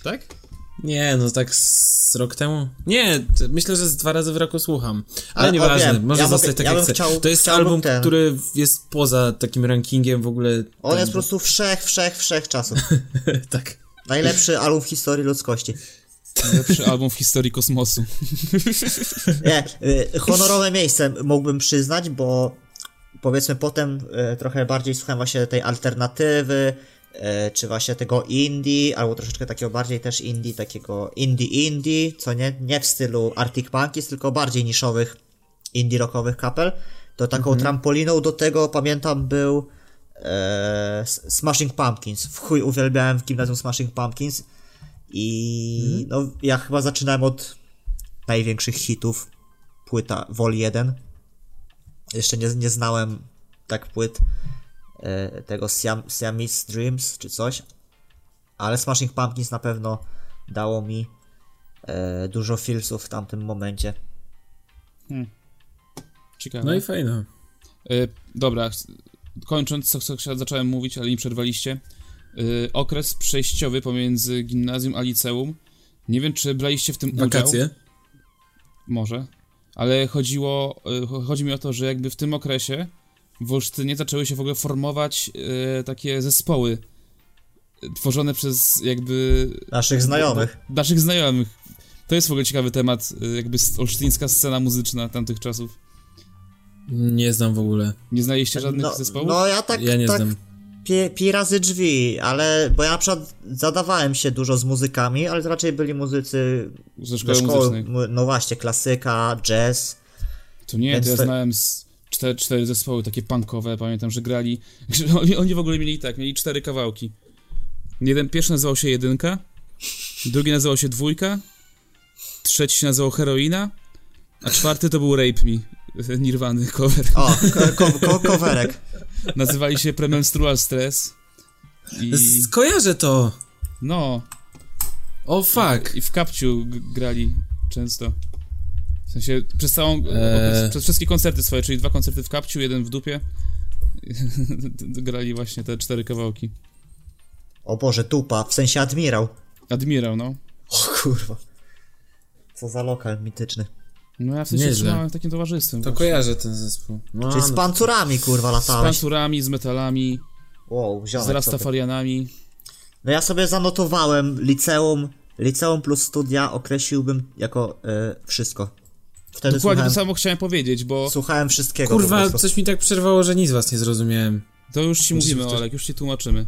Tak? Nie, no tak z rok temu? Nie, myślę, że z dwa razy w roku słucham. Ale A- nieważne, wiem, może ja mogę- zostać tak ja jak chcę. chciał- To jest album, ten- który jest poza takim rankingiem w ogóle. On jest po prostu wszech, wszech, wszech czasów. tak. Najlepszy album w historii ludzkości. Najlepszy album w historii kosmosu. Nie, y, honorowe miejsce mógłbym przyznać, bo powiedzmy potem y, trochę bardziej słuchałem właśnie tej alternatywy, czy właśnie tego indie, albo troszeczkę takiego bardziej też indie, takiego indie-indie, co nie, nie w stylu Arctic Monkeys, tylko bardziej niszowych indie rockowych kapel. To taką trampoliną do tego pamiętam był e, Smashing Pumpkins. W chuj uwielbiałem w gimnazjum Smashing Pumpkins i no ja chyba zaczynałem od największych hitów płyta Vol 1. Jeszcze nie, nie znałem tak płyt e, tego Siam, Siamese Dreams czy coś, ale Smashing Pumpkins na pewno dało mi e, dużo feelsów w tamtym momencie. Ciekawe. No i fajno. Y, dobra, kończąc, co, co zacząłem mówić, ale mi przerwaliście. Okres przejściowy pomiędzy gimnazjum a liceum. Nie wiem, czy braliście w tym udział. Wakacje. Może. Ale chodziło, cho- chodzi mi o to, że jakby w tym okresie w Olsztynie zaczęły się w ogóle formować y, takie zespoły y, tworzone przez jakby Naszych znajomych. naszych znajomych. To jest w ogóle ciekawy temat, y, jakby olsztyńska scena muzyczna tamtych czasów. Nie znam w ogóle. Nie znaliście żadnych No, zespołów? no ja tak, Ja nie tak znam. pi, pi razy drzwi, ale bo ja na przykład zadawałem się dużo z muzykami, ale to raczej byli muzycy Ze ze szkoły szkoły, no właśnie, klasyka, jazz. To nie, Więc to ja to- znałem z cztery, cztery zespoły takie punkowe, pamiętam, że grali, że oni, oni w ogóle mieli tak, mieli cztery kawałki. Jeden, pierwszy nazywał się Jedynka, drugi nazywał się Dwójka, trzeci się nazywał Heroina, a czwarty to był Rape Me, Nirwany cover. O, ko, ko, coverek. Nazywali się Premenstrual Stress i Z- Kojarzę to! no, O fuck! i w kapciu g- grali często. W sensie przez całą, Eee. przez wszystkie koncerty swoje, czyli dwa koncerty w kapciu, jeden w dupie. grali właśnie te cztery kawałki. O Boże, tupa, w sensie admirał. Admirał, no. O kurwa. Co za lokal mityczny. No ja w sensie Nieźle. trzymałem takim towarzystwem. To właśnie. kojarzę ten zespół. No, Czyli z no. pancurami kurwa Z latałeś. pansurami, z metalami, Wow, z ziomek sobie. rastafarianami. No ja sobie zanotowałem liceum, liceum plus studia określiłbym jako e, wszystko. Wtedy Dokładnie słuchałem, to samo chciałem powiedzieć, bo słuchałem wszystkiego Kurwa, coś mi tak przerwało, że nic was nie zrozumiałem. to już ci mówimy, wtedy- Olek, już ci tłumaczymy.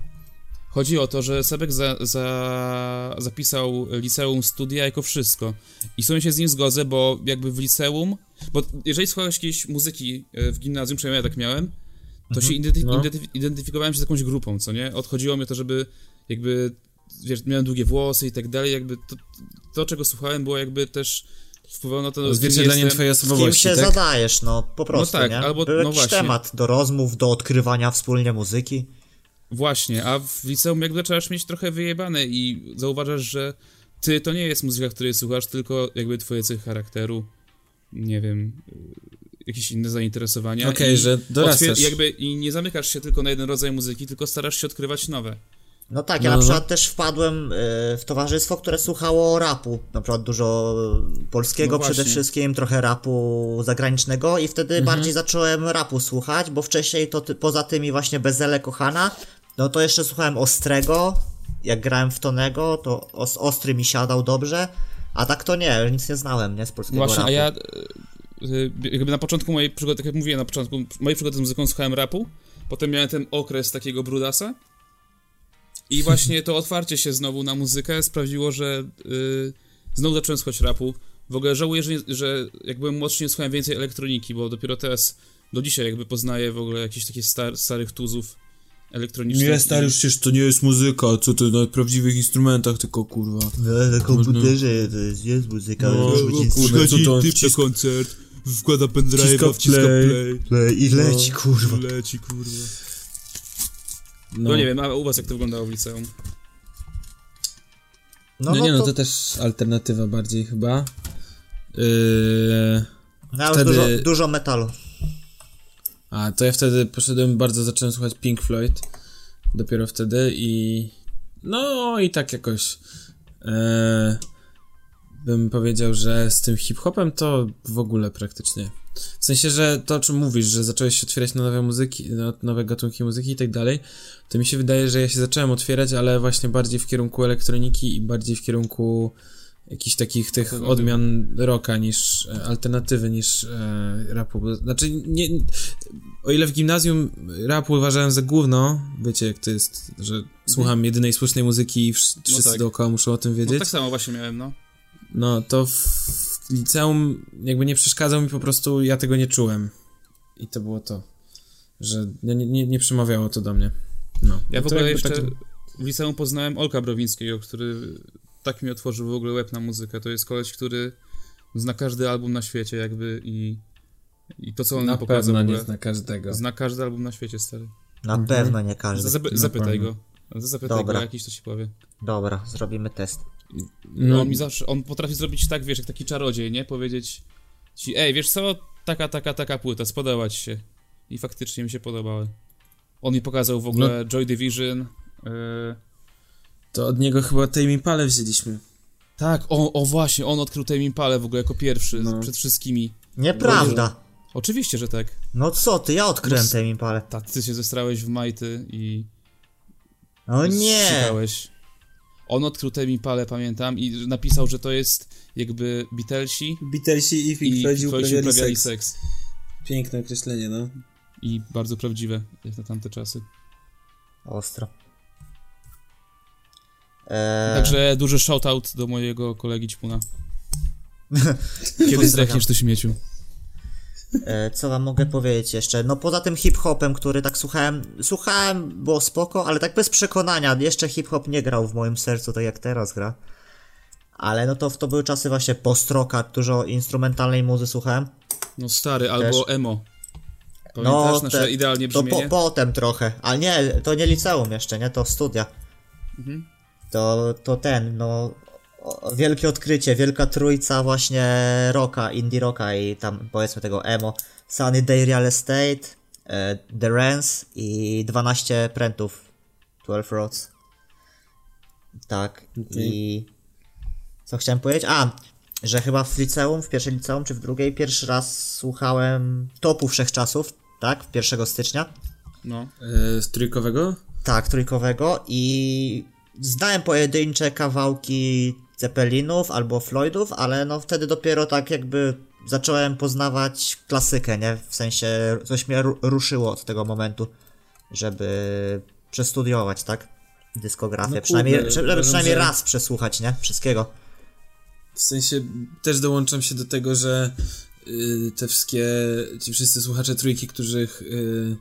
Chodzi o to, że Sebek za, za, zapisał liceum studia jako wszystko. I w sumie się z nim zgodzę, bo jakby w liceum. Bo jeżeli słuchałeś jakiejś muzyki e, w gimnazjum, przynajmniej ja tak miałem, to się identyf- No. identyf- identyfikowałem się z jakąś grupą, co nie? Odchodziło mi to, żeby jakby. Wiesz, miałem długie włosy i tak dalej, jakby to, to czego słuchałem, było jakby też wpływało na to, kim Odzwierciedleniem jestem. twojej Z kim osobowości, się tak? zadajesz, no po prostu, tak, nie? albo- Był no temat do rozmów, do odkrywania wspólnie muzyki. Właśnie, a w liceum jakby zaczynasz mieć trochę wyjebane i zauważasz, że ty to nie jest muzyka, której słuchasz, tylko jakby twoje cechy charakteru, nie wiem, y, jakieś inne zainteresowania. Okej, I że dorastasz. jakby I nie zamykasz się tylko na jeden rodzaj muzyki, tylko starasz się odkrywać nowe. No tak, ja No, na no. przykład też wpadłem y, w towarzystwo, które słuchało rapu. Na przykład dużo polskiego No przede wszystkim, trochę rapu zagranicznego i wtedy Mhm. bardziej zacząłem rapu słuchać, bo wcześniej to ty, poza tymi właśnie Bezele Kochana, no to jeszcze słuchałem Ostrego, jak grałem w Tonego, to os, Ostry mi siadał dobrze, a tak to nie, nic nie znałem, nie, z polskiego Właśnie, rapu. a ja y, y, jakby na początku mojej przygody, tak jak mówiłem na początku, mojej przygody z muzyką słuchałem rapu, potem miałem ten okres takiego brudasa I właśnie to otwarcie się znowu na muzykę sprawiło, że y, znowu zacząłem słuchać rapu. W ogóle żałuję, że, nie, że jak byłem młodszy nie słuchałem więcej elektroniki, bo dopiero teraz, do dzisiaj jakby poznaję w ogóle jakieś takie star, starych tuzów elektronicznych. Nie, stary, przecież to nie jest muzyka, co ty na prawdziwych instrumentach, tylko kurwa. No, na komputerze to jest, jest muzyka, No, ale no, kurde, co to typ na wciska- koncert, wkłada pendrive'a, wciska play. play, i leci, kurwa. leci kurwa. No, No nie wiem, a u was jak to wyglądało w liceum? No, nie, no to też alternatywa bardziej chyba. Yy... Miałem wtedy- dużo, dużo metalu. A, to ja wtedy poszedłem, bardzo zacząłem słuchać Pink Floyd. Dopiero wtedy i... No i tak jakoś... E, bym powiedział, że z tym hip-hopem to w ogóle praktycznie. W sensie, że to o czym mówisz, że zacząłeś się otwierać na nowe muzyki, na nowe gatunki muzyki i tak dalej, to mi się wydaje, że ja się zacząłem otwierać, ale właśnie bardziej w kierunku elektroniki i bardziej w kierunku jakichś takich tych odmian rocka niż e, alternatywy niż e, rapu. Znaczy, nie, o ile w gimnazjum rap uważałem za gówno, wiecie jak to jest, że słucham jedynej słusznej muzyki i wsz- wszyscy tak. dookoła muszą o tym No wiedzieć, tak samo właśnie miałem, no. no to w liceum jakby nie przeszkadzał mi po prostu, ja tego nie czułem. I to było to, że nie, nie, nie przemawiało to do mnie. No. Ja w ogóle jeszcze tak- w liceum poznałem Olka Browińskiego, który tak mi otworzył w ogóle łeb na muzykę. To jest koleś, który zna każdy album na świecie jakby i, i to co on na pokazał pewno w nie zna każdego. Zna każdy album na świecie, stary. Na Mhm. pewno nie każdy. Zap- Na zapytaj pewno. go. Zapytaj Dobra. go jakiś, to ci powie. Dobra, zrobimy test. No. No, On mi zawsze, on potrafi zrobić tak, wiesz, jak taki czarodziej, nie? Powiedzieć ci, ej, wiesz co, taka, taka, taka płyta, spodoba ci się. I faktycznie mi się podobały. On mi pokazał w ogóle Joy Division. Yy, to od niego chyba tej Impale wzięliśmy. tak, o, o właśnie, on odkrył Tame Impale w ogóle jako pierwszy, No. przed wszystkimi. Nieprawda. Oczywiście, że tak. No co ty, ja odkryłem No te impale. Ta, ty się zestrałeś w majty i No nie. strzykałeś. On odkrył Tame Impale, pamiętam, i napisał, że to jest jakby Beatlesi Beatlesi i i Pink Floydzi uprawiali seks. Piękne określenie, no. I bardzo prawdziwe, jak na tamte czasy. Ostro. Eee, Także duży shoutout do mojego kolegi Ćpuna. Kiedy zdechniesz, to śmieciu. E, co wam mogę powiedzieć jeszcze? No poza tym hip-hopem, który tak słuchałem, słuchałem, było spoko, ale tak bez przekonania. Jeszcze hip-hop nie grał w moim sercu tak jak teraz gra. Ale no to, to były czasy właśnie post-rocka, dużo instrumentalnej muzy słuchałem. No stary, albo emo. Pamiętasz No, nasze te- idealnie To po, brzmienie? potem trochę, ale nie, to nie liceum jeszcze, nie, to studia. Mhm. To, to ten, no, wielkie odkrycie, wielka trójca właśnie rocka, indie rocka i tam powiedzmy tego emo. Sunny Day Real Estate, e, The Rens i 12 prętów, 12 Roads. Tak, i co chciałem powiedzieć? A, że chyba w liceum, w pierwszym liceum czy w drugiej, pierwszy raz słuchałem topu wszechczasów, tak, 1 stycznia. No. E, z trójkowego? Tak, trójkowego i znałem pojedyncze kawałki Zeppelinów albo Floydów, ale no wtedy dopiero tak jakby zacząłem poznawać klasykę, nie? W sensie coś mnie ru- ruszyło od tego momentu, żeby przestudiować, tak? Dyskografię. No przynajmniej, kurde, żeby przynajmniej że- raz przesłuchać, nie? Wszystkiego. W sensie też dołączam się do tego, że y, te wszystkie, ci wszyscy słuchacze trójki, którzy y,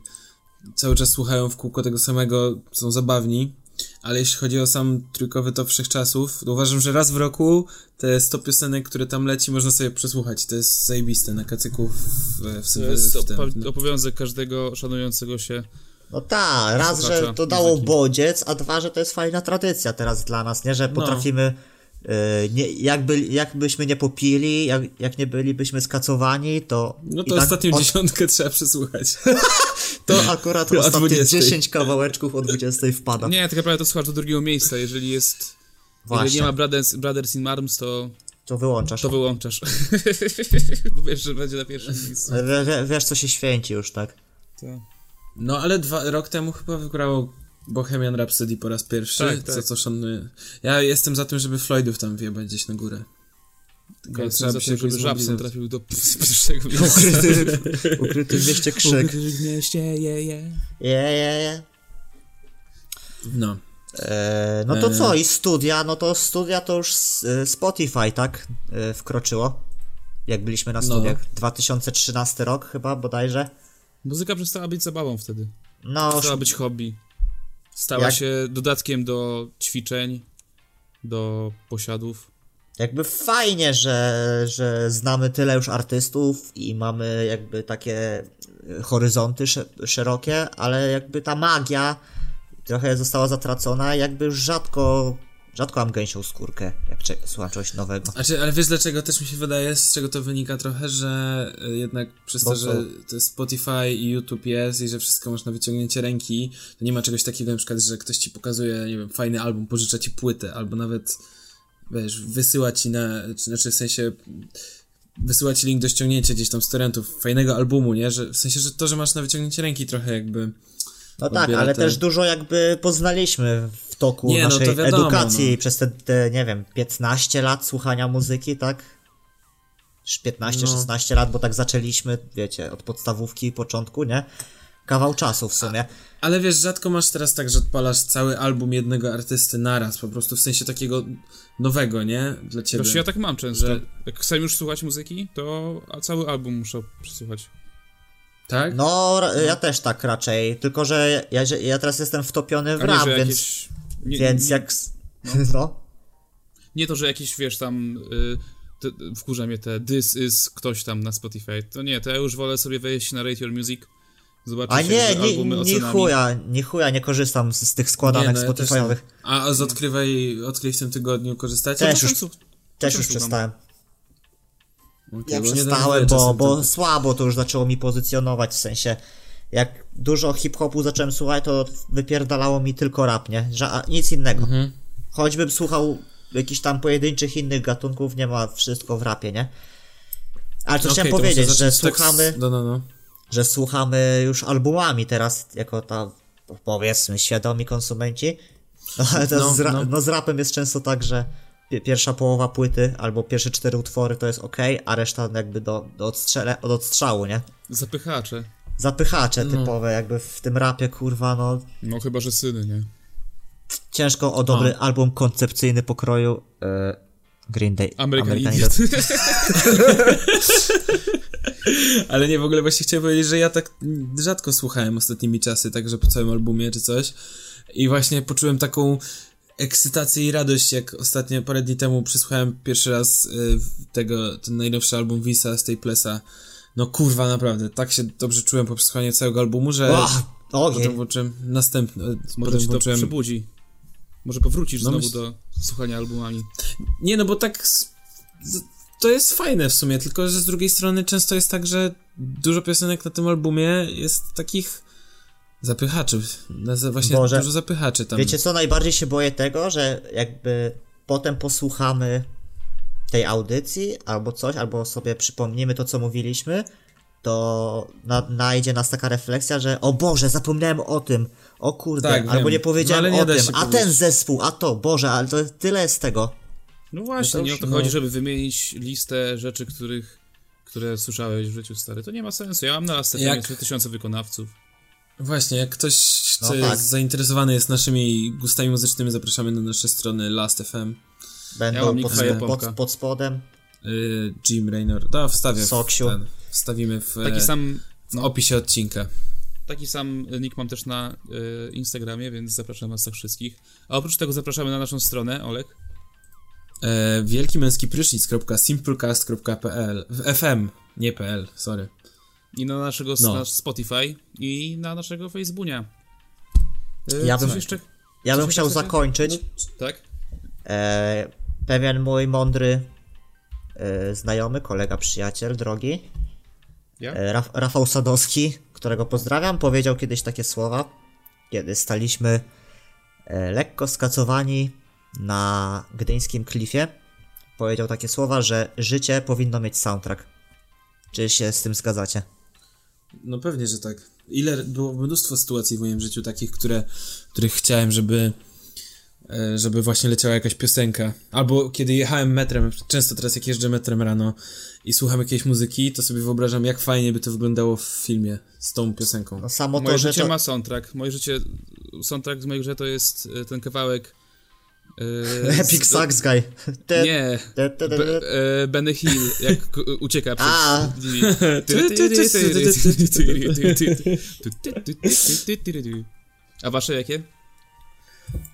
cały czas słuchają w kółko tego samego, są zabawni. Ale jeśli chodzi o sam trójkowy top wszechczasów, to uważam, że raz w roku te 100 piosenek, które tam leci, można sobie przesłuchać. To jest zajebiste na kacyku w, w, w, To jest opo- obowiązek każdego szanującego się. No tak, raz, że to dało bodziec, a dwa, że to jest fajna tradycja teraz dla nas, nie? Że No. potrafimy, y, nie, jakby, jakbyśmy nie popili, jak, jak nie bylibyśmy skacowani, to... No to tak ostatnią od- dziesiątkę trzeba przesłuchać. To akurat ostatnie 20. 10 kawałeczków o 20 wpada. Nie, tak naprawdę to słuchasz do drugiego miejsca. Jeżeli jest. Jeżeli Właśnie, nie ma Brothers, Brothers in Arms, to, to wyłączasz. to wyłączasz. Bo wiesz, że będzie na pierwszym miejscu. W, w, wiesz, co się święci już, tak? To... No ale dwa, rok temu chyba wygrało Bohemian Rhapsody po raz pierwszy, Tak, tak. co co szanuję. Ja jestem za tym, żeby Floydów tam wjebać gdzieś na górę. Tylko Ja trzeba się żeby Żabson trafił do pierwszego miejsca. Ukryty, ukryty w mieście krzyk. w mieście, je, je. Je, je, je. No. E, no to E. co, i studia, no to studia to już e, Spotify, tak? E, wkroczyło. Jak byliśmy na No. studiach. 2013 rok chyba bodajże. Muzyka przestała być zabawą wtedy. No, Przestała być hobby. Stała Jak- się dodatkiem do ćwiczeń, do posiadów. jakby fajnie, że, że znamy tyle już artystów i mamy jakby takie e, horyzonty sze- szerokie, ale jakby ta magia trochę została zatracona, jakby już rzadko, rzadko mam gęsią skórkę, jak cze- słucham czegoś nowego. Znaczy, ale wiesz dlaczego też mi się wydaje, z czego to wynika trochę, że y, jednak przez Bo to, że to jest Spotify i YouTube jest i że wszystko masz na wyciągnięcie ręki, to nie ma czegoś takiego na przykład, że ktoś ci pokazuje, nie wiem, fajny album, pożycza ci płytę, albo nawet, wiesz, wysyła ci na, czy, znaczy w sensie wysyła ci link do ściągnięcia gdzieś tam z torrentów fajnego albumu, nie? Że, w sensie, że to, że masz na wyciągnięcie ręki trochę jakby... No tak, ale te- też dużo jakby poznaliśmy w toku Nie, no naszej wiadomo, edukacji no. przez te, te, nie wiem, 15 lat słuchania muzyki, tak? Już 15-16 No. lat, bo tak zaczęliśmy, wiecie, od podstawówki i początku, nie? Kawał czasu w sumie. Ale wiesz, rzadko masz teraz tak, że odpalasz cały album jednego artysty naraz, po prostu w sensie takiego nowego, nie? Dla ciebie. Wiesz, ja tak mam często. Że- Jak chcę już słuchać muzyki, to cały album muszę przesłuchać. Tak? No, ja też tak raczej, tylko że ja, ja teraz jestem wtopiony w nie, rap, więc, jakieś... Nie, więc nie, jak... s- No. nie to, że jakieś, wiesz, tam... Y, wkurza mnie te this is ktoś tam na Spotify. To nie, to ja już wolę sobie wejść na Rate Your Music, zobaczyć A nie, nie, albumy nie ocenami. chuja, nie chuja, nie korzystam z, z tych składanek Nie, no Spotify'owych. nie. A z odkrywaj, odkryj w tym tygodniu korzystacie? Też Czasem już- Też już przestałem. Okej, Ja przestałem, bo, bo słabo to już zaczęło mi pozycjonować, w sensie jak dużo hip-hopu zacząłem słuchać, to wypierdalało mi tylko rap, nie? Że, a, nic innego. Mhm. Choćbym słuchał jakichś tam pojedynczych innych gatunków, nie ma wszystko w rapie, nie? Ale co Okej, chciałem powiedzieć, że słuchamy, No, no, no. że słuchamy już albumami teraz, jako ta, powiedzmy, świadomi konsumenci. No, ale No, z, ra- no. no z rapem jest często tak, że pierwsza połowa płyty albo pierwsze cztery utwory to jest ok, a reszta jakby do, do odstrzele, od odstrzału, nie? Zapychacze. Zapychacze No. typowe, jakby w tym rapie, kurwa, no No chyba, że syny, nie? ciężko o dobry album koncepcyjny pokroju e, Green Day. American, Idiot. Idiot. Ale nie, w ogóle właśnie chciałem powiedzieć, że ja tak rzadko słuchałem ostatnimi czasy, także po całym albumie czy coś. I właśnie poczułem taką ekscytację i radość, jak ostatnio, parę dni temu przysłuchałem pierwszy raz y, tego, ten najnowszy album Visa z tej Plesa. No kurwa, naprawdę, tak się dobrze czułem po przesłuchaniu całego albumu, że O, potem ogień. włączyłem następny, Może potem ci to włączyłem... przebudzi. Może powrócisz No znowu myśl- do słuchania albumami. Nie, no bo tak. To jest fajne w sumie, tylko że z drugiej strony często jest tak, że dużo piosenek na tym albumie jest takich zapychaczy. Właśnie Boże. dużo zapychaczy tam. Wiecie co, najbardziej się boję tego, że jakby potem posłuchamy tej audycji albo coś, albo sobie przypomnimy to, co mówiliśmy, to na, najdzie nas taka refleksja, że o Boże, zapomniałem o tym, o kurde, Tak, albo wiem. nie powiedziałem No, nie o tym, a powiedzieć. ten zespół, a to, Boże, ale to tyle z tego. No właśnie, No to nie o już- to no. chodzi, żeby wymienić listę rzeczy, których, które słyszałeś w życiu stary. To nie ma sensu. Ja mam na lastę Jak- 3000 wykonawców. Właśnie, jak ktoś No tak. zainteresowany jest naszymi gustami muzycznymi, zapraszamy na nasze strony Last.fm. Ja Będą mam pod, pod, pod spodem. Yy, Jim Raynor. To wstawię w, Soksiu. ten, wstawimy w, Taki e, sam, w opisie odcinka. taki sam nick mam też na y, Instagramie, więc zapraszam was tak wszystkich. A oprócz tego zapraszamy na naszą stronę, Olek. E, wielki męski prysznic.simplecast.pl w FM, nie PL, sorry. I na naszego No. nasz Spotify i na naszego Facebooka. Y, Ja bym- jeszcze? Ja bym chciał jeszcze zakończyć. Tak? E, pewien mój mądry e, znajomy, kolega, przyjaciel, drogi, Ja? e, Raf, Rafał Sadowski, którego pozdrawiam, powiedział kiedyś takie słowa, kiedy staliśmy e, lekko skacowani na gdyńskim klifie. Powiedział takie słowa, że życie powinno mieć soundtrack. Czy się z tym zgadzacie? No pewnie, że tak. Ile było mnóstwo sytuacji w moim życiu takich, które, których chciałem, żeby e, żeby właśnie leciała jakaś piosenka. Albo kiedy jechałem metrem, często teraz jak jeżdżę metrem rano i słucham jakiejś muzyki, to sobie wyobrażam, jak fajnie by to wyglądało w filmie z tą piosenką. No samo Moje to, że życie to, ma soundtrack. Moje życie soundtrack z mojej grze to jest e, ten kawałek... e, Epic z- Sax Guy. Te- Nie, te- te- te- Be, e, Benny Hill, jak k- ucieka przed... A. A wasze jakie?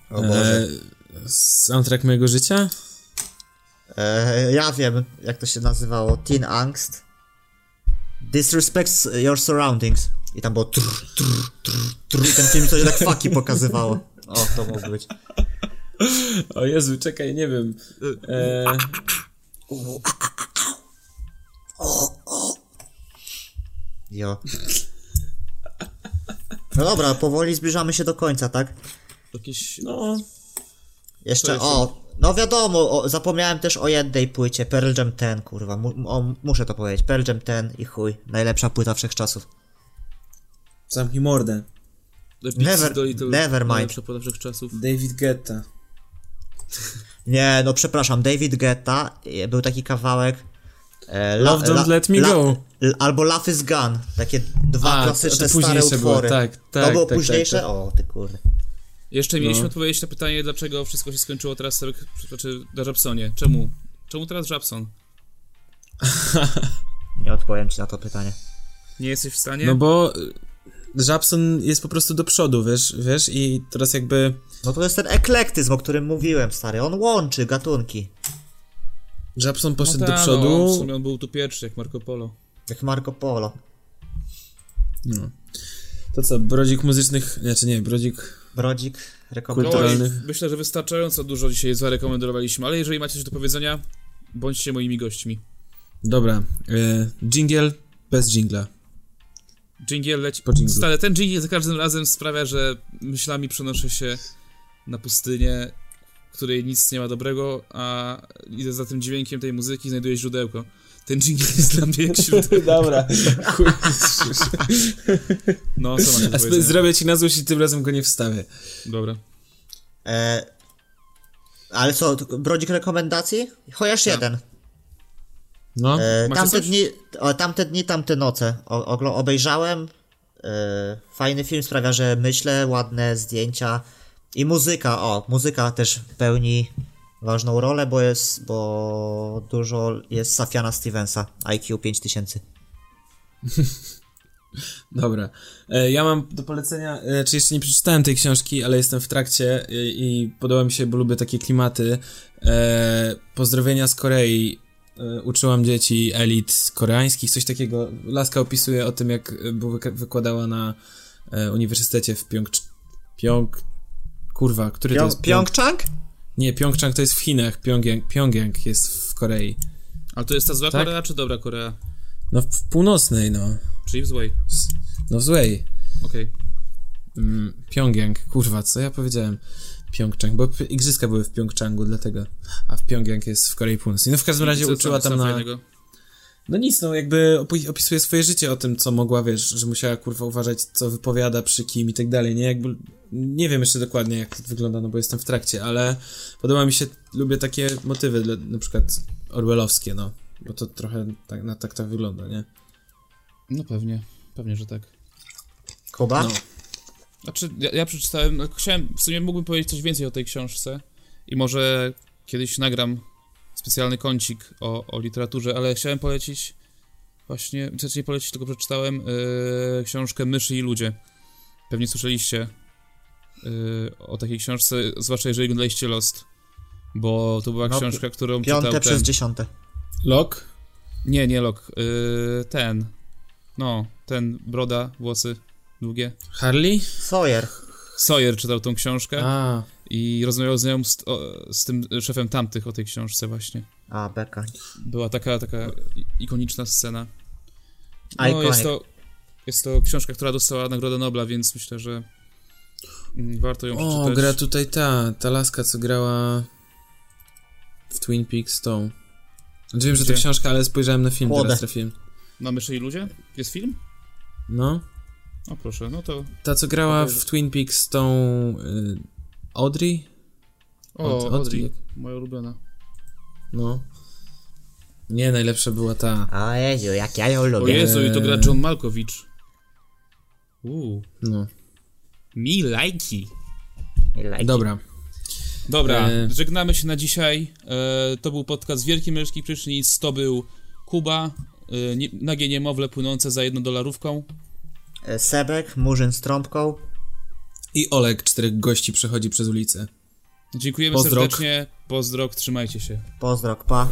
O Boże. E, soundtrack mojego życia? E, ja wiem, jak to się nazywało. Teen Angst. Disrespects your surroundings. I tam było trr, trr, trr, trr. I ten film coś tak faki pokazywało. O, to mógł być. O Jezu, czekaj, nie wiem. E, Jo. No dobra, powoli zbliżamy się do końca, tak? Jakieś... no, Jeszcze, o, no wiadomo, o, zapomniałem też o jednej płycie, Pearl Jam 10, kurwa, mu, o, muszę to powiedzieć, Pearl Jam 10 i chuj, najlepsza płyta wszechczasów. zamknij mordę. Never- never mind. najlepsza płyta wszechczasów. David Guetta. Nie, no przepraszam, David Guetta, e, był taki kawałek... E, Love Don't Let Me Go. l- albo Love is Gone, takie dwa A, klasyczne to stare było, utwory. tak, to tak, było tak, późniejsze? tak, tak. O, ty kurde. Jeszcze mieliśmy No. odpowiedzieć na pytanie, dlaczego wszystko się skończyło teraz tak, znaczy na Japsonie. Czemu? Czemu teraz Japson? Nie odpowiem ci na to pytanie. Nie jesteś w stanie? No bo Japson jest po prostu do przodu, wiesz, wiesz, i teraz jakby No to jest ten eklektyzm, o którym mówiłem, stary, on łączy gatunki. Japson no poszedł ta, do No, w przodu. sumie on był tu pierwszy, jak Marco Polo. Jak Marco Polo. No. To co, brodzik muzycznych, znaczy nie, brodzik Brodzik, No. Kulturalny. i myślę, że wystarczająco dużo dzisiaj zarekomendowaliśmy, ale jeżeli macie coś do powiedzenia, bądźcie moimi gośćmi. Dobra, y, jingle bez jingla. Jingle leci... Po dżinglu. Stale, ten jingle za każdym razem sprawia, że myślami przenoszę się na pustynię, w której nic nie ma dobrego, a idę za tym dźwiękiem tej muzyki znajduję źródełko. Ten jingle jest dla mnie jak źródełko. Dobra, chuj. No, co mam A zrobię ci na złość i tym razem go nie wstawię. Dobra. E, ale co, brodzik rekomendacji? Chociaż jeden. No, E, tamte dni, o, tamte dni, tamte noce. O, obejrzałem. E, fajny film sprawia, że myślę, ładne zdjęcia. I muzyka, o, muzyka też pełni ważną rolę, bo jest, bo dużo jest Safiana Stevensa, IQ 5000. dobra. E, ja mam do polecenia, e, czy jeszcze nie przeczytałem tej książki, ale jestem w trakcie e, i podoba mi się, bo lubię takie klimaty. E, pozdrowienia z Korei. E, uczyłam dzieci elit koreańskich, coś takiego. Laska opisuje o tym, jak e, wykładała na e, uniwersytecie w Pjong... Pjong... Kurwa, który to jest? Pjong... Pjongczang? Nie, Pjongczang to jest w Chinach, Pjongjang, Pjongjang jest w Korei. Ale to jest ta zła Tak? Korea, czy dobra Korea? No w północnej, no. Czyli w złej. No w złej. Okej. Mm, Pjongjang, kurwa, co ja powiedziałem? Pjongczang, bo igrzyska były w Pjongczangu, dlatego. A w Pjongjang jest w Korei Północnej. No w każdym razie Co- co uczyła tam jest na... fajnego? No nic, no jakby opi- opisuje swoje życie o tym, co mogła, wiesz, że musiała kurwa uważać, co wypowiada przy kim i tak dalej, nie? Jakby, nie wiem jeszcze dokładnie, jak to wygląda, no bo jestem w trakcie, ale podoba mi się, lubię takie motywy, dla, na przykład orwellowskie, no. Bo to trochę tak, na, tak to wygląda, nie? No pewnie. Pewnie, że tak. Kuba? No. Znaczy, ja, ja przeczytałem, no, chciałem, w sumie mógłbym powiedzieć coś więcej o tej książce i może kiedyś nagram specjalny kącik o, o literaturze, ale chciałem polecić właśnie, znaczy nie polecić, tylko przeczytałem yy, książkę Myszy i ludzie. Pewnie słyszeliście yy, o takiej książce, zwłaszcza jeżeli oglądaliście Lost, bo to była No, książka, którą Piąte czytał przez dziesiąte. Lok? Nie, nie Lok, yy, ten, no, ten, broda, włosy długie. Harley? Sawyer. Sawyer czytał tą książkę. A, I rozmawiał z nią, z, o, z tym szefem tamtych o tej książce właśnie. A, beka. Była taka, taka ikoniczna scena. No, Iconic. jest to, jest to książka, która dostała Nagrodę Nobla, więc myślę, że mm, warto ją O, przeczytać. gra tutaj ta, ta laska, co grała w Twin Peaks tą. Znaczy wiem, że to Gdzie? książka, ale spojrzałem na film, Kłodę. teraz trafiłem. I Ludzie? Jest film? No, O proszę, no to... ta co grała w Twin Peaks tą y, Audrey? O, Od- od- Audrey, moja ulubiona. No. Nie, najlepsza była ta. A Jezu, jak ja ją O lubię. Jezu, i to gra John Malkowicz. Uuu, No. mi lajki. Dobra. Dobra, E. żegnamy się na dzisiaj. E, to był podcast Wielki Męski Prysznic, to był Kuba, e, nie, nagie niemowlę płynące za jedną dolarówką. E, Sebek, Murzyn z trąbką. I Olek, czterech gości przechodzi przez ulicę. Dziękujemy Pozdrok. serdecznie, pozdrok, trzymajcie się. Pozdrok, pa.